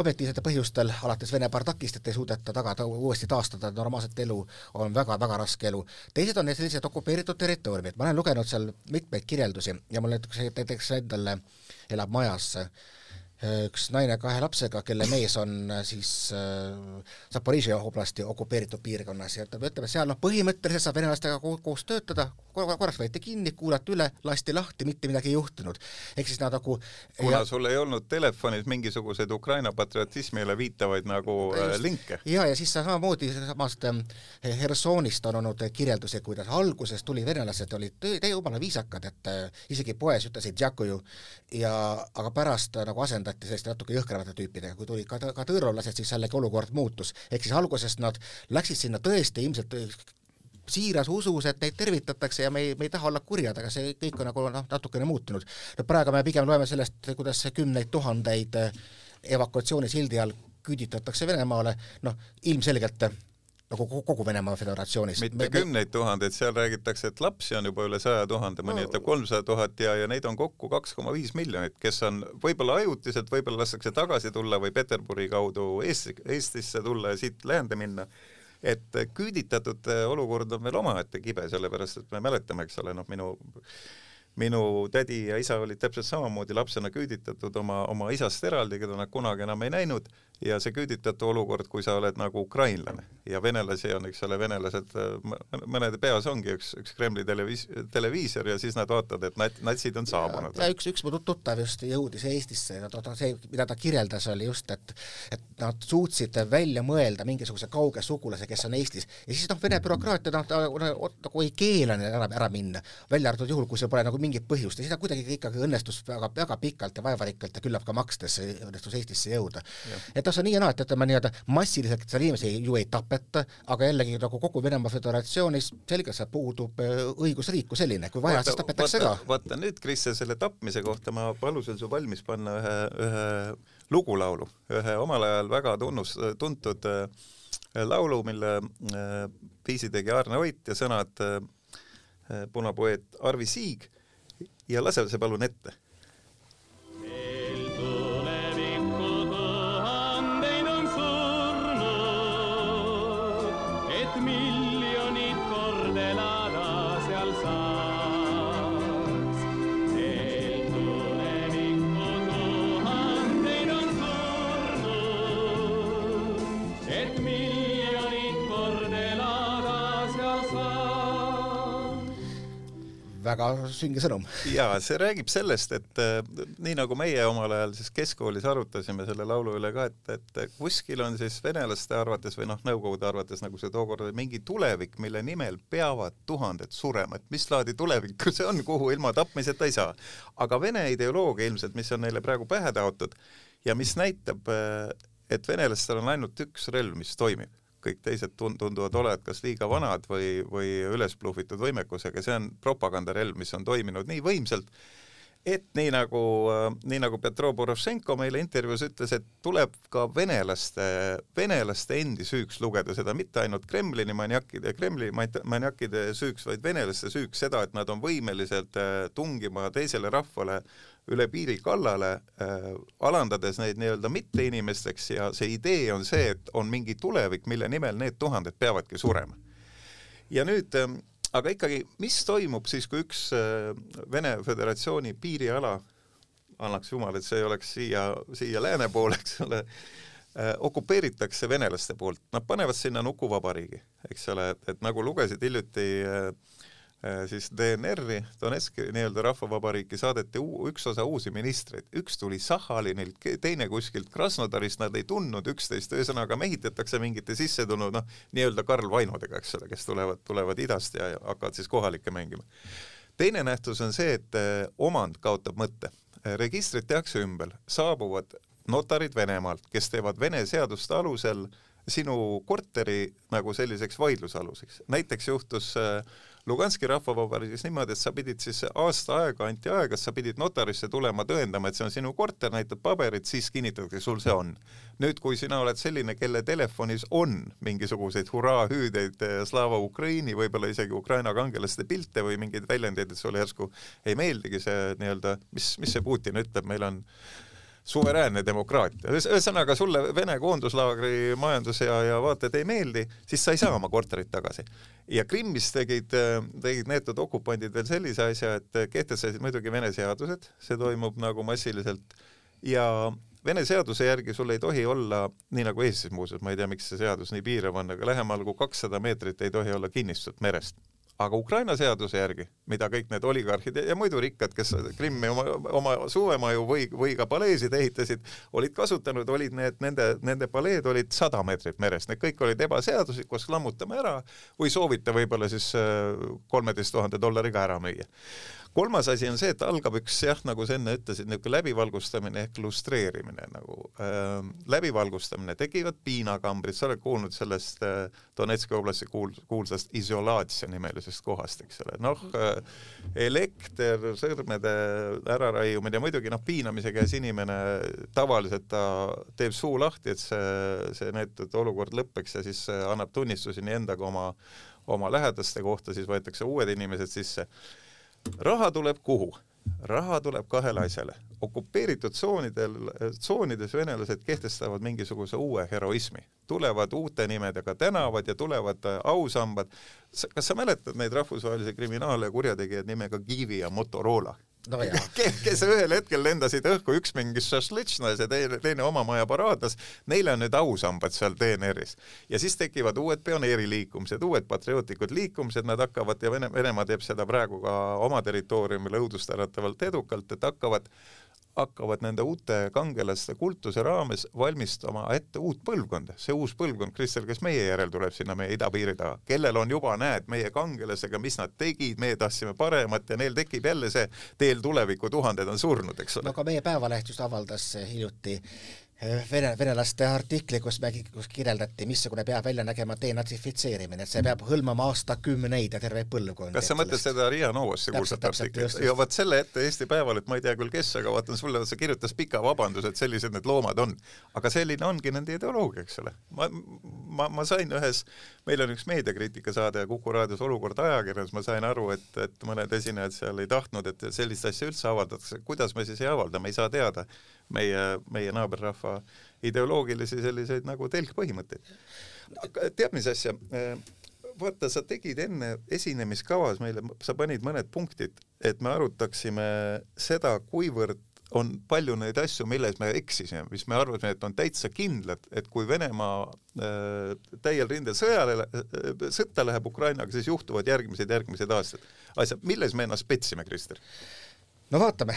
Speaker 1: objektiivsetel põhjustel, alates Vene bardakist, et ei suudeta tagada, uuesti taastada normaalset elu, on väga-väga raske elu. teised on sellised okupeeritud territooriumid, ma olen lugenud seal mitmeid kirjeldusi ja mul näiteks, näiteks endal elab majas üks naine kahe lapsega, kelle mees on siis äh, Zaporižžja oblasti okupeeritud piirkonnas ja ütleb, et seal noh, põhimõtteliselt saab venelastega koos töötada, korraks võeti kinni, kuulati üle, lasti lahti, mitte midagi ei juhtunud. ehk siis nad nagu
Speaker 2: kuna ja, sul ei olnud telefonis mingisuguseid Ukraina patriotismile viitavaid nagu just, äh, linke.
Speaker 1: ja, ja siis samamoodi samast äh, Hersonist on olnud kirjeldusi, kuidas alguses tuli venelased olid täie jumala viisakad, et äh, isegi poes ütlesid ja aga pärast äh, nagu asendati selliste natuke jõhkramate tüüpidega, kui tulid ka, ka tõrvalased, siis jällegi olukord muutus. ehk siis alguses nad läksid sinna tõesti ilmselt siiras usus, et neid tervitatakse ja me ei, me ei taha olla kurjad, aga see kõik on nagu noh, natukene muutunud. no praegu me pigem loeme sellest, kuidas kümneid tuhandeid evakuatsioonisildi all küüditatakse Venemaale, noh ilmselgelt nagu kogu Venemaa Föderatsioonis.
Speaker 2: mitte me, kümneid tuhandeid, seal räägitakse, et lapsi on juba üle saja tuhande, mõni ütleb kolmsada tuhat ja, ja neid on kokku kaks koma viis miljonit, kes on võib-olla ajutiselt, võib-olla lastakse tagasi tulla või Peterburi kaudu Eesti, Eestisse tulla ja siit läände minna et küüditatud olukord on veel omaette kibe, sellepärast et me mäletame, eks ole, noh, minu minu tädi ja isa olid täpselt samamoodi lapsena küüditatud oma, oma isast eraldi, keda nad kunagi enam ei näinud ja see küüditatu olukord, kui sa oled nagu ukrainlane ja venelasi on, eks ole, venelased, mõnede peas ongi üks, üks Kremli televiis-, televiisor ja siis nad vaatavad, et nat-, natsid on saabunud.
Speaker 1: ja üks, üks mu tuttav just jõudis Eestisse ja ta, ta, see, mida ta kirjeldas, oli just, et et nad suutsid välja mõelda mingisuguse kauge sugulase, kes on Eestis ja siis noh, Vene bürokraatia noh, ta nagu ei keela neil ära, ära minna, välja arvatud juhul, kui seal pole nagu mingit põhjust ja siis ta kuidagi ikkagi õnnestus väga, väga pikalt ja vaevarikkalt ja küllap ka makstes õnnestus Eestisse jõuda. et see on nii ja naa, et ütleme nii-öelda massiliselt seal inimesi ju ei tapeta, aga jällegi nagu kogu Venemaa Föderatsioonis selgelt puudub äh, õigusriik kui selline, kui vaja, siis tapetakse ka.
Speaker 2: vaata nüüd, Kristjan, selle tapmise kohta ma palusin su valmis panna ühe, ühe lugulaulu, ühe omal ajal väga tunnus, tuntud äh, laulu, mille viisi tegi Arne Oit ja sõnad punapoeet Arvi Siig. Ja lase see palun ette mil
Speaker 1: väga sünge sõnum.
Speaker 2: jaa, see räägib sellest, et äh, nii nagu meie omal ajal siis keskkoolis arutasime selle laulu üle ka, et, et kuskil on siis venelaste arvates või noh, Nõukogude arvates, nagu see tookord oli, mingi tulevik, mille nimel peavad tuhanded surema, et mis laadi tulevikku see on, kuhu ilma tapmiseta ei saa. aga Vene ideoloogia ilmselt, mis on neile praegu pähe taotud ja mis näitab, äh, et venelastel on ainult üks relv, mis toimib kõik teised tunduvad olevat kas liiga vanad või, või üles blufitud võimekusega, see on propagandarelv, mis on toiminud nii võimsalt, et nii nagu, nii nagu Petro Porošenko meile intervjuus ütles, et tuleb ka venelaste, venelaste endi süüks lugeda seda, mitte ainult Kremlini maniakide, Kremli maniakide süüks, vaid venelaste süüks seda, et nad on võimelised äh, tungima teisele rahvale üle piiri kallale äh,, alandades neid nii-öelda mitteinimesteks ja see idee on see, et on mingi tulevik, mille nimel need tuhanded peavadki surema. ja nüüd äh, aga ikkagi, mis toimub siis, kui üks äh, Vene Föderatsiooni piiriala, annaks jumal, et see ei oleks siia, siia lääne poole, eks ole, äh, okupeeritakse venelaste poolt, nad panevad sinna nukuvabariigi, eks ole, et, nagu lugesid hiljuti Äh, siis DNR-i, Donetski nii-öelda rahvavabariiki saadeti üks osa uusi ministreid, üks tuli Sahhalinilt, teine kuskilt Krasnodarist, nad ei tundnud üksteist, ühesõnaga mehitatakse mingite sissetulnud noh, nii-öelda Karl Vainodega, eks ole, kes tulevad, tulevad idast ja hakkavad siis kohalikke mängima. teine nähtus on see, et äh, omand kaotab mõtte. Äh, registrid tehakse ümber, saabuvad notarid Venemaalt, kes teevad Vene seaduste alusel sinu korteri nagu selliseks vaidlusaluseks. näiteks juhtus äh, Luganski rahvavabariigis niimoodi, et sa pidid siis aasta aega, anti aega, sa pidid notarisse tulema tõendama, et see on sinu korter, näitad paberit, siis kinnitatakse, sul see on. nüüd, kui sina oled selline, kelle telefonis on mingisuguseid hurraa-hüüdeid eh, Slava Ukraini, võib-olla isegi Ukraina kangelaste pilte või mingeid väljendeid, et sulle järsku ei meeldigi see nii-öelda, mis, mis see Putin ütleb, meil on suveräänne demokraatia. ühesõnaga, sulle Vene koonduslaagri majandus ja, ja vaated ei meeldi, siis sa ei saa oma korterit tagasi. ja Krimmis tegid, tegid neetud okupandid veel sellise asja, et kehtestasid muidugi Vene seadused, see toimub nagu massiliselt, ja Vene seaduse järgi sul ei tohi olla, nii nagu Eestis muuseas, ma ei tea, miks see seadus nii piirav on, aga lähemal kui kakssada meetrit ei tohi olla kinnistut merest aga Ukraina seaduse järgi, mida kõik need oligarhid ja muidu rikkad, kes Krimmi oma, oma suvemaju või, või ka paleesid ehitasid, olid kasutanud, olid need, nende, nende paleed olid sada meetrit merest, need kõik olid ebaseaduslikud, lammutame ära või soovite võib-olla siis äh, kolmeteist tuhande dollariga ära müüa kolmas asi on see, et algab üks jah, nagu sa enne ütlesid, niisugune läbivalgustamine ehk lustreerimine nagu äh,. läbivalgustamine, tekivad piinakambrid, sa oled kuulnud sellest äh, Donetski oblasti kuul-, kuulsast Isolatsia nimelisest kohast, eks ole, noh äh, elekter, sõrmede äraraiumine ja muidugi noh, piinamise käes inimene tavaliselt ta teeb suu lahti, et see, see neetud olukord lõpeks ja siis annab tunnistusi nii enda kui oma, oma lähedaste kohta, siis võetakse uued inimesed sisse raha tuleb kuhu? raha tuleb kahele asjale. okupeeritud tsoonidel, tsoonides venelased kehtestavad mingisuguse uue heroismi, tulevad uute nimedega tänavad ja tulevad äh, ausambad. kas sa mäletad neid rahvusvahelisi kriminaale ja kurjategijaid nimega Kivi ja Motorola?
Speaker 1: No
Speaker 2: kes ühel hetkel lendasid õhku, üks mingi šašlõtšnas ja teine, teine oma maja paraadnas, neile on nüüd ausambad seal DNR-is. ja siis tekivad uued pioneeriliikumised, uued patriootlikud liikumised, nad hakkavad ja Vene, Venemaa teeb seda praegu ka oma territooriumil õudustäratavalt edukalt, et hakkavad hakkavad nende uute kangelaste kultuse raames valmistama ette uut põlvkonda. see uus põlvkond, Kristel, kes meie järel tuleb sinna meie idapiiri taha, kellel on juba, näed, meie kangelasega, mis nad tegid, meie tahtsime paremat ja neil tekib jälle see teel tuleviku tuhanded on surnud, eks ole.
Speaker 1: no aga meie Päevaleht just avaldas hiljuti vene, venelaste artikli, kus me, kus kirjeldati, missugune peab välja nägema denatsifitseerimine, et see peab hõlmama aastakümneid ja terveid põlvkondi.
Speaker 2: kas sa mõtled seda Riia Novosti kuulsat artiklit? ja vot selle ette Eesti Päevaleht, ma ei tea küll, kes, aga vaatan sulle, see kirjutas pika vabanduse, et sellised need loomad on. aga selline ongi nende ideoloogia, eks ole. ma, ma, ma sain ühes, meil on üks meediakriitika saade Kuku raadios Olukord ajakirjas, ma sain aru, et, et mõned esinejad seal ei tahtnud, et sellist asja üldse avaldatakse, kuidas me siis ei avalda, me ei saa teada meie, meie naaberrahva ideoloogilisi selliseid nagu telgpõhimõtteid. tead, mis asja? vaata, sa tegid enne esinemiskavas meile, sa panid mõned punktid, et me arutaksime seda, kuivõrd on palju neid asju, milles me eksisime, mis me arvasime, et on täitsa kindlad, et kui Venemaa äh, täiel rindel sõjale äh,, sõtta läheb Ukrainaga, siis juhtuvad järgmised, järgmised aastad. asjad, milles me ennast petsime, Krister?
Speaker 1: no vaatame,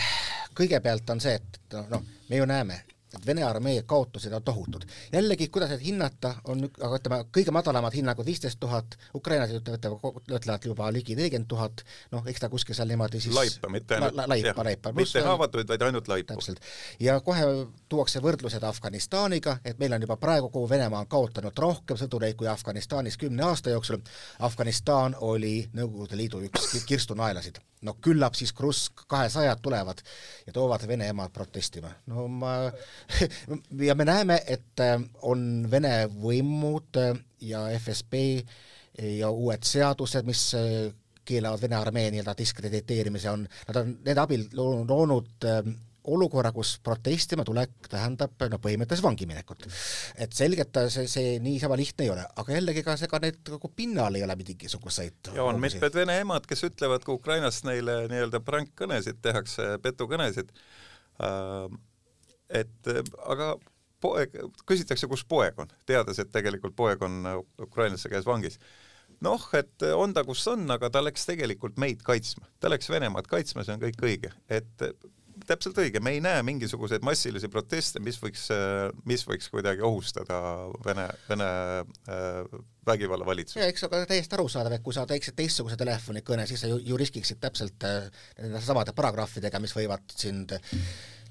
Speaker 1: kõigepealt on see, et noh no,, me ju näeme, et Vene armee kaotused on tohutud. jällegi, kuidas neid hinnata, on, aga ütleme, kõige madalamad hinnangud viisteist tuhat, ukrainlased ütlevad, ütlevad juba ligi nelikümmend tuhat, noh, eks ta kuskil seal niimoodi siis
Speaker 2: laipa, mitte ainult
Speaker 1: la, laipa, laipa.
Speaker 2: mitte haavatuid, vaid ainult laipu.
Speaker 1: täpselt. ja kohe tuuakse võrdlused Afganistaniga, et meil on juba praegu kogu Venemaa on kaotanud rohkem sõdureid kui Afganistanis kümne aasta jooksul. Afganistan oli Nõukogude Liidu üks kirstunaelasid no küllap siis Krusk kahesajad tulevad ja toovad Vene emad protestima. no ma ja me näeme, et äh, on Vene võimud äh, ja FSB ja uued seadused, mis äh, keelavad Vene armee nii-öelda diskrediteerimise, on, nad on nende abil loonud olukorra, kus protestima tulek tähendab no põhimõtteliselt vangi minekut. et selgelt see, see niisama lihtne ei ole, aga jällegi ka ega need nagu pinnal ei ole mingisuguseid
Speaker 2: ja on mitmed vene emad, kes ütlevad ka Ukrainast neile nii-öelda prankkõnesid tehakse, petukõnesid. Äh,, et aga poeg, küsitakse, kus poeg on, teades, et tegelikult poeg on ukrainlaste käes vangis. Noh, et on ta, kus on, aga ta läks tegelikult meid kaitsma, ta läks Venemaad kaitsma, see on kõik õige, et täpselt õige, me ei näe mingisuguseid massilisi proteste, mis võiks, mis võiks kuidagi ohustada Vene, Vene äh, vägivallavalitsust.
Speaker 1: eks aga täiesti arusaadav, et kui sa teeksid teistsuguse telefonikõne, siis sa ju, ju riskiksid täpselt äh, nende samade paragrahvidega, mis võivad sind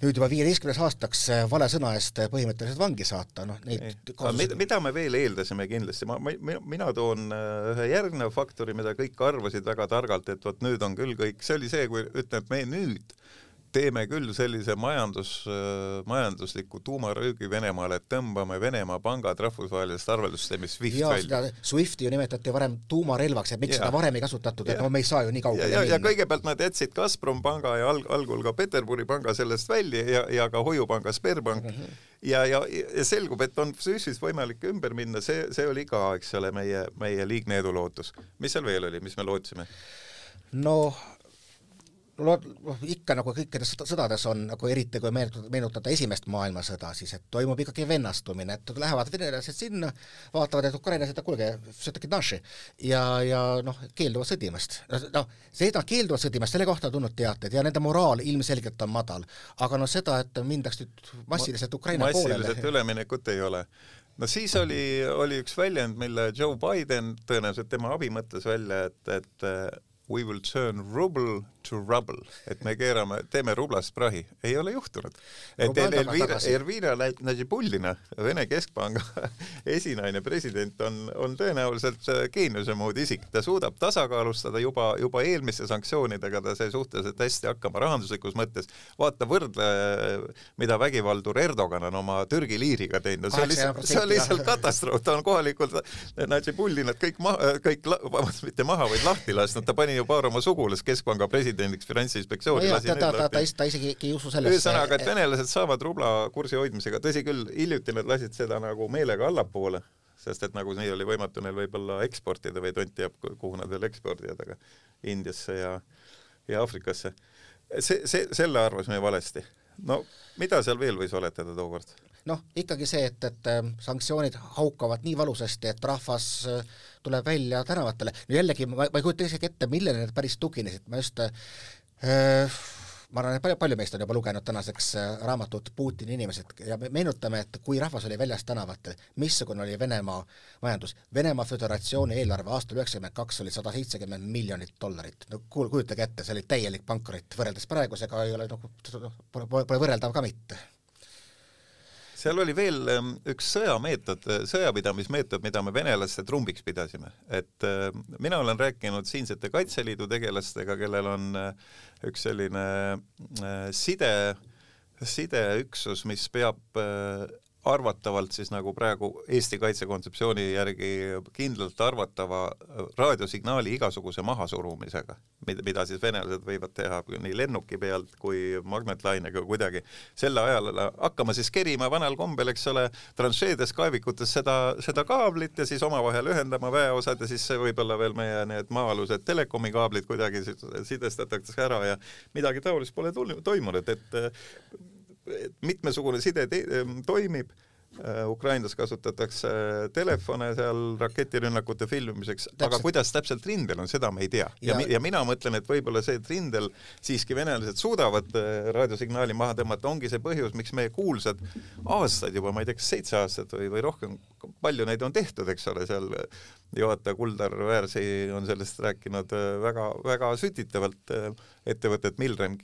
Speaker 1: nüüd juba viieteistkümnes aastaks äh, vale sõna eest põhimõtteliselt vangi saata, noh neid
Speaker 2: kaasus... mida, me veel eeldasime kindlasti, ma, ma, mina toon ühe järgneva faktori, mida kõik arvasid väga targalt, et vot nüüd on küll kõik, see oli see, kui ütleme, et me nüüd teeme küll sellise majandus, majandusliku tuumaröögi Venemaale, et tõmbame Venemaa pangad rahvusvahelisest arveldussüsteemist SWIFT ja, välja.
Speaker 1: SWIFTi ju nimetati varem tuumarelvaks, et miks ja. seda varem ei kasutatud, et no me ei saa ju nii kaugele
Speaker 2: minna. ja kõigepealt nad jätsid Gazprom panga ja alg-, algul ka Peterburi panga sellest välja ja, ja ka hoiupanga Sberbank mm. -hmm. ja, ja, ja selgub, et on SWIFTist võimalik ümber minna, see, see oli ka, eks ole, meie, meie liigne edulootus. mis seal veel oli, mis me lootsime?
Speaker 1: No noh, ikka nagu kõikides sõdades on nagu eriti, kui meenutada, esimest maailmasõda, siis et toimub ikkagi vennastumine, et lähevad venelased sinna, vaatavad, et ukrainlased, et kuulge, ja, ja noh, keelduvad sõdimast. noh, seda keelduvad sõdimast, selle kohta on tulnud teateid ja nende moraal ilmselgelt on madal. aga noh, seda, et mindaks nüüd massiliselt Ukraina
Speaker 2: massiliselt
Speaker 1: poolele
Speaker 2: massiliselt üleminekut ei ole no siis oli, oli üks väljend, mille Joe Biden, tõenäoliselt tema abi mõtles välja, et, et we will turn ruble to rubble, et me keerame, teeme rublast prahi, ei ole juhtunud. et Elvira, Elvira Nažibullina, Vene Keskpanga esinaine, president, on, on tõenäoliselt geeniuse moodi isik, ta suudab tasakaalustada juba, juba eelmiste sanktsioonidega, ta sai suhteliselt hästi hakkama rahanduslikus mõttes, vaata võrdle, mida vägivaldur Erdogan on oma Türgi liiriga teinud, see on lihtsalt, see on lihtsalt katastroof, ta on kohalikult Nažibullinat kõik maha, kõik, vabandust, mitte maha, vaid lahti lasknud, ta pani ju paar oma sugulast Keskpanga presidendi presidendiks Finantsinspektsiooni
Speaker 1: no. ta, ta, ta, ta, ta isegi ei usu sellesse.
Speaker 2: ühesõnaga, et venelased saavad rubla kursi hoidmisega, tõsi küll, hiljuti nad lasid seda nagu meelega allapoole, sest et nagu nii oli võimatu neil võib-olla eksportida või tont teab, kuhu nad veel ekspordivad, aga Indiasse ja, ja Aafrikasse. see, see, selle arvasime valesti. no mida seal veel võis oletada tookord?
Speaker 1: Noh, ikkagi see, et, et ähm, sanktsioonid haukavad nii valusasti, et rahvas äh, tuleb välja tänavatele. no jällegi, ma, ma ei kujuta isegi ette, millele need päris tuginesid, ma just äh, ma arvan, et palju, palju meist on juba lugenud tänaseks äh, raamatut Putini inimesed ja me meenutame, et kui rahvas oli väljas tänavatel, missugune oli Venemaa majandus. Venemaa Föderatsiooni eelarve aastal üheksakümmend kaks oli sada seitsekümmend miljonit dollarit. no kuul-, kujutage ette, see oli täielik pankrot, võrreldes praegusega ei ole nagu, pole, pole võrreldav ka mitte
Speaker 2: seal oli veel ähm, üks sõjameetod, sõjapidamismeetod, mida me venelaste trumbiks pidasime, et äh, mina olen rääkinud siinsete Kaitseliidu tegelastega, kellel on äh, üks selline äh, side, sideüksus, mis peab arvatavalt siis nagu praegu Eesti kaitsekontseptsiooni järgi kindlalt arvatava raadiosignaali igasuguse mahasurumisega, mida, siis venelased võivad teha nii lennuki pealt kui magnetlainega kuidagi. sel ajal hakkama siis kerima vanal kombel, eks ole, tranšeedes, kaevikutes seda, seda kaablit ja siis omavahel ühendama väeosad ja siis võib-olla veel meie need maa-alused telekomi kaablid kuidagi sidestatakse ära ja midagi taolist pole toimunud, et mitmesugune side toimib. Äh, Ukrainas kasutatakse telefone seal raketirünnakute filmimiseks, aga kuidas täpselt rindel on, seda me ei tea. ja, ja, ja mina mõtlen, et võib-olla see, et rindel siiski venelased suudavad äh, raadiosignaali maha tõmmata, ongi see põhjus, miks meie kuulsad aastaid juba, ma ei tea, kas seitse aastat või, või rohkem, palju neid on tehtud, eks ole, seal juhataja Kuldar Väärsi on sellest rääkinud väga-väga äh, sütitavalt ettevõtet Milrem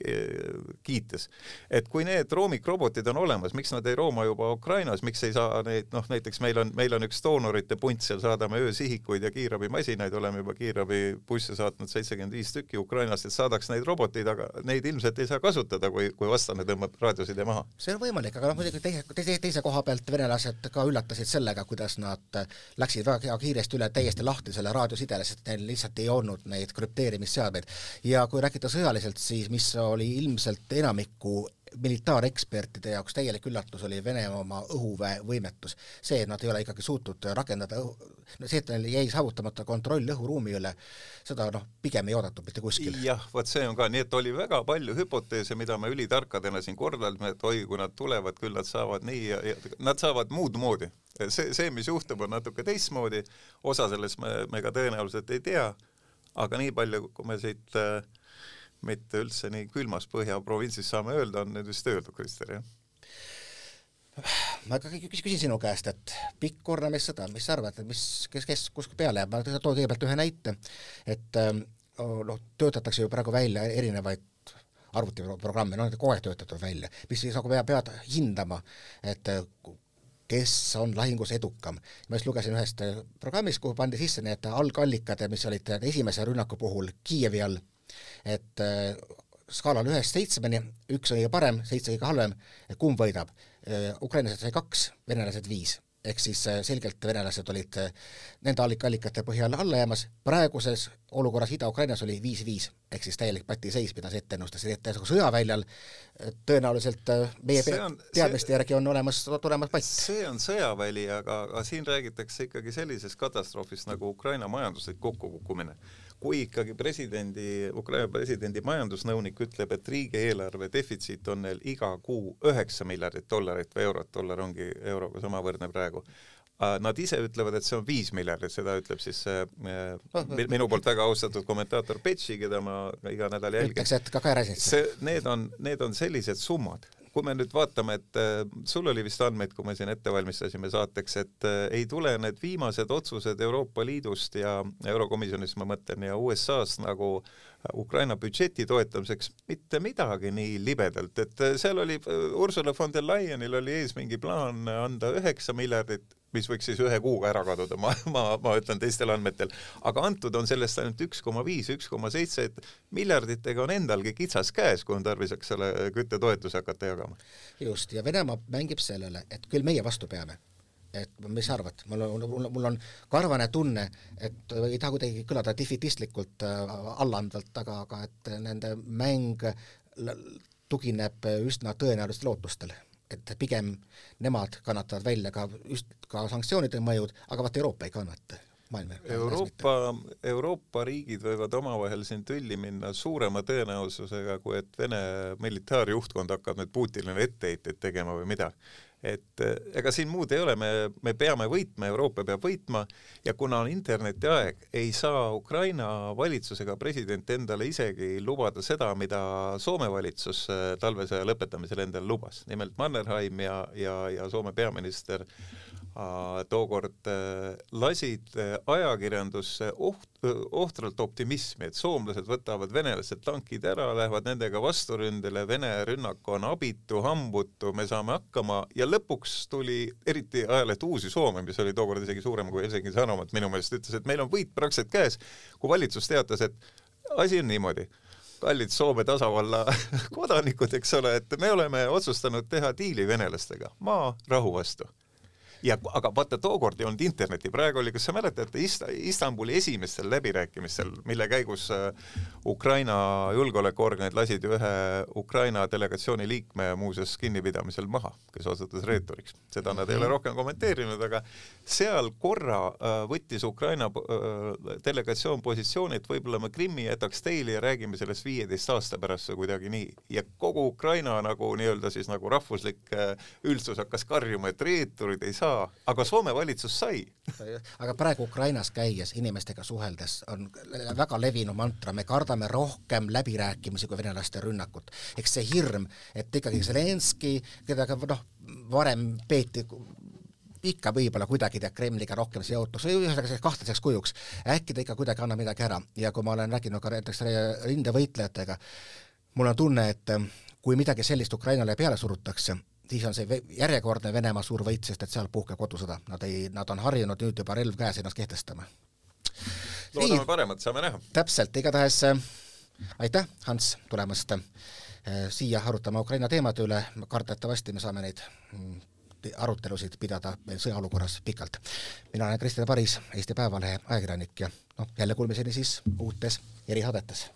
Speaker 2: kiites. et kui need roomikrobotid on olemas, miks nad ei rooma juba Ukrainas, miks ei saa neid, noh näiteks meil on, meil on üks doonorite punt seal, saadame öösihikuid ja kiirabimasinaid, oleme juba kiirabibusse saatnud seitsekümmend viis tükki Ukrainast, et saadaks neid roboteid, aga neid ilmselt ei saa kasutada, kui, kui vastane tõmbab raadioside maha.
Speaker 1: see on võimalik, aga noh, muidugi teise, teise, teise koha pealt venelased ka üllatasid sellega, kuidas nad läksid väga kiiresti üle täiesti lahtisele raadiosidele, sest neil lihtsalt ei olnud neid krüpteerimisseadmeid. ja kui rääkida sõjaliselt, siis mis oli ilmselt enamiku militaarekspertide jaoks täielik üllatus oli Venemaa õhuväe võimetus. see, et nad ei ole ikkagi suutnud rakendada õhu, no see, et neil jäi saavutamata kontroll õhuruumi üle, seda noh, pigem ei oodatud mitte kuskil.
Speaker 2: jah, vot see on ka, nii et oli väga palju hüpoteese, mida me ülitarkadena siin kordasime, et oi, kui nad tulevad, küll nad saavad nii ja, ja nad saavad muud moodi. see, see, mis juhtub, on natuke teistmoodi, osa sellest me, me ka tõenäoliselt ei tea, aga nii palju, kui me siit äh, mitte üldse nii külmas Põhja provintsis saame öelda, on nüüd vist öeldud, Krister, jah?
Speaker 1: ma ikkagi küsin sinu käest, et pikk korramissõda, mis sa arvad, et mis, kes, kes kuskil peale jääb, ma toon kõigepealt ühe näite, et ähm, noh, töötatakse ju praegu välja erinevaid arvutiprogramme, noh, kogu aeg töötatud välja, mis siis nagu peavad hindama, et kes on lahingus edukam. ma just lugesin ühest programmist, kuhu pandi sisse need algallikad, mis olid esimese rünnaku puhul Kiievi all et äh, skaalal ühest seitsmeni, üks on kõige parem, seitse kõige halvem, kumb võidab? Äh, ukrainlased sai kaks, venelased viis. Ehk siis äh, selgelt venelased olid nende allikate põhjal alla jäämas, praeguses olukorras Ida-Ukrainas oli viis-viis, ehk siis täielik patiseis, mida sa ette ennustasid, et sõjaväljal. Tõenäoliselt meie on, teadmiste see, järgi on olemas, tulemas patt.
Speaker 2: see on sõjaväli, aga, aga siin räägitakse ikkagi sellisest katastroofist nagu Ukraina majanduslik kokkukukkumine kui ikkagi presidendi, Ukraina presidendi majandusnõunik ütleb, et riigieelarve defitsiit on neil iga kuu üheksa miljardit dollarit või eurot, dollar ongi euroga samavõrdne praegu, Nad ise ütlevad, et see on viis miljardit, seda ütleb siis äh, minu poolt väga austatud kommentaator Petši, keda ma iga nädal jälgin.
Speaker 1: ütleks, et ka Kaerasis.
Speaker 2: see, need on, need on sellised summad, kui me nüüd vaatame, et äh, sul oli vist andmeid, kui me siin ette valmistasime saateks, et äh, ei tule need viimased otsused Euroopa Liidust ja Eurokomisjonist, ma mõtlen, ja USA-st nagu Ukraina budžeti toetamiseks mitte midagi nii libedalt, et äh, seal oli Ursula von der Leyenil oli ees mingi plaan anda üheksa miljardit mis võiks siis ühe kuuga ära kaduda, ma, ma, ma ütlen teistel andmetel, aga antud on sellest ainult üks koma viis, üks koma seitse, et miljarditega on endalgi kitsas käes, kui on tarvis, eks ole, küttetoetusi hakata jagama.
Speaker 1: just, ja Venemaa mängib sellele, et küll meie vastu peame. Et mis sa arvad, mul on, mul, mul on karvane tunne, et ei taha kuidagi kõlada defitistlikult äh, allaandvalt, aga, aga et nende mäng tugineb üsna tõenäolistele ootustele et pigem nemad kannatavad välja ka just ka sanktsioonide mõjud, aga vaat Euroopa ei kannata.
Speaker 2: Euroopa, Euroopa riigid võivad omavahel siin tülli minna suurema tõenäosusega, kui et Vene militaarjuhtkond hakkab nüüd Putinile etteheiteid tegema või midagi et eh, ega siin muud ei ole, me, me peame võitma, Euroopa peab võitma ja kuna on internetiaeg, ei saa Ukraina valitsus ega president endale isegi lubada seda, mida Soome valitsus eh, talvesõja lõpetamisel endale lubas. nimelt Mannerheim ja, ja, ja Soome peaminister tookord äh, lasid äh, ajakirjandusse oht, ohtralt optimismi, et soomlased võtavad venelased tankid ära, lähevad nendega vasturündele, Vene rünnak on abitu, hambutu, me saame hakkama. Ja lõpuks tuli eriti ajaleht Uusi Soome, mis oli tookord isegi suurem kui Helsingi Sanomat minu meelest, ütles, et meil on võit praktiliselt käes, kui valitsus teatas, et asi on niimoodi kallid Soome tasavalla kodanikud, eks ole, et me oleme otsustanud teha diili venelastega, maa rahu vastu ja aga vaata, tookord ei olnud internetti, praegu oli, kas sa mäletad, Ist-, Istanbuli esimestel läbirääkimistel, mille käigus äh, Ukraina julgeolekuorganid lasid ühe Ukraina delegatsiooni liikme muuseas kinnipidamisel maha, kes osutus reeturiks. seda nad ei ole mhm. rohkem kommenteerinud, aga seal korra äh, võttis Ukraina äh, delegatsioon positsiooni, et võib-olla me Krimmi jätaks teile ja räägime sellest viieteist aasta pärast või kuidagi nii. ja kogu Ukraina nagu nii-öelda siis nagu rahvuslik üldsus hakkas karjuma, et reeturid ei saa saa, aga Soome valitsus sai.
Speaker 1: Aga praegu Ukrainas käies, inimestega suheldes on väga levinud mantra, me kardame rohkem läbirääkimisi kui venelaste rünnakut. eks see hirm, et ikkagi Zelenskõi, keda ka noh, varem peeti ikka võib-olla kuidagi tead Kremliga rohkem seotus, ühesõnaga selliseks kahtlaseks kujuks, äkki ta ikka kuidagi annab midagi ära. Ja kui ma olen rääkinud ka näiteks rindevõitlejatega, mul on tunne, et kui midagi sellist Ukrainale peale surutakse, siis on see järjekordne Venemaa suur võit, sest et seal puhkeb kodusõda, nad ei, nad on harjunud nüüd juba relv käes ennast kehtestama.
Speaker 2: loodame paremat, saame näha.
Speaker 1: täpselt, igatahes äh, aitäh, Hans, tulemast äh, siia arutama Ukraina teemade üle, kardetavasti me saame neid mm, arutelusid pidada meil sõjaolukorras pikalt. mina olen Kristjan Paris, Eesti Päevalehe ajakirjanik ja noh, jälle kuulmiseni siis uutes erisaadetes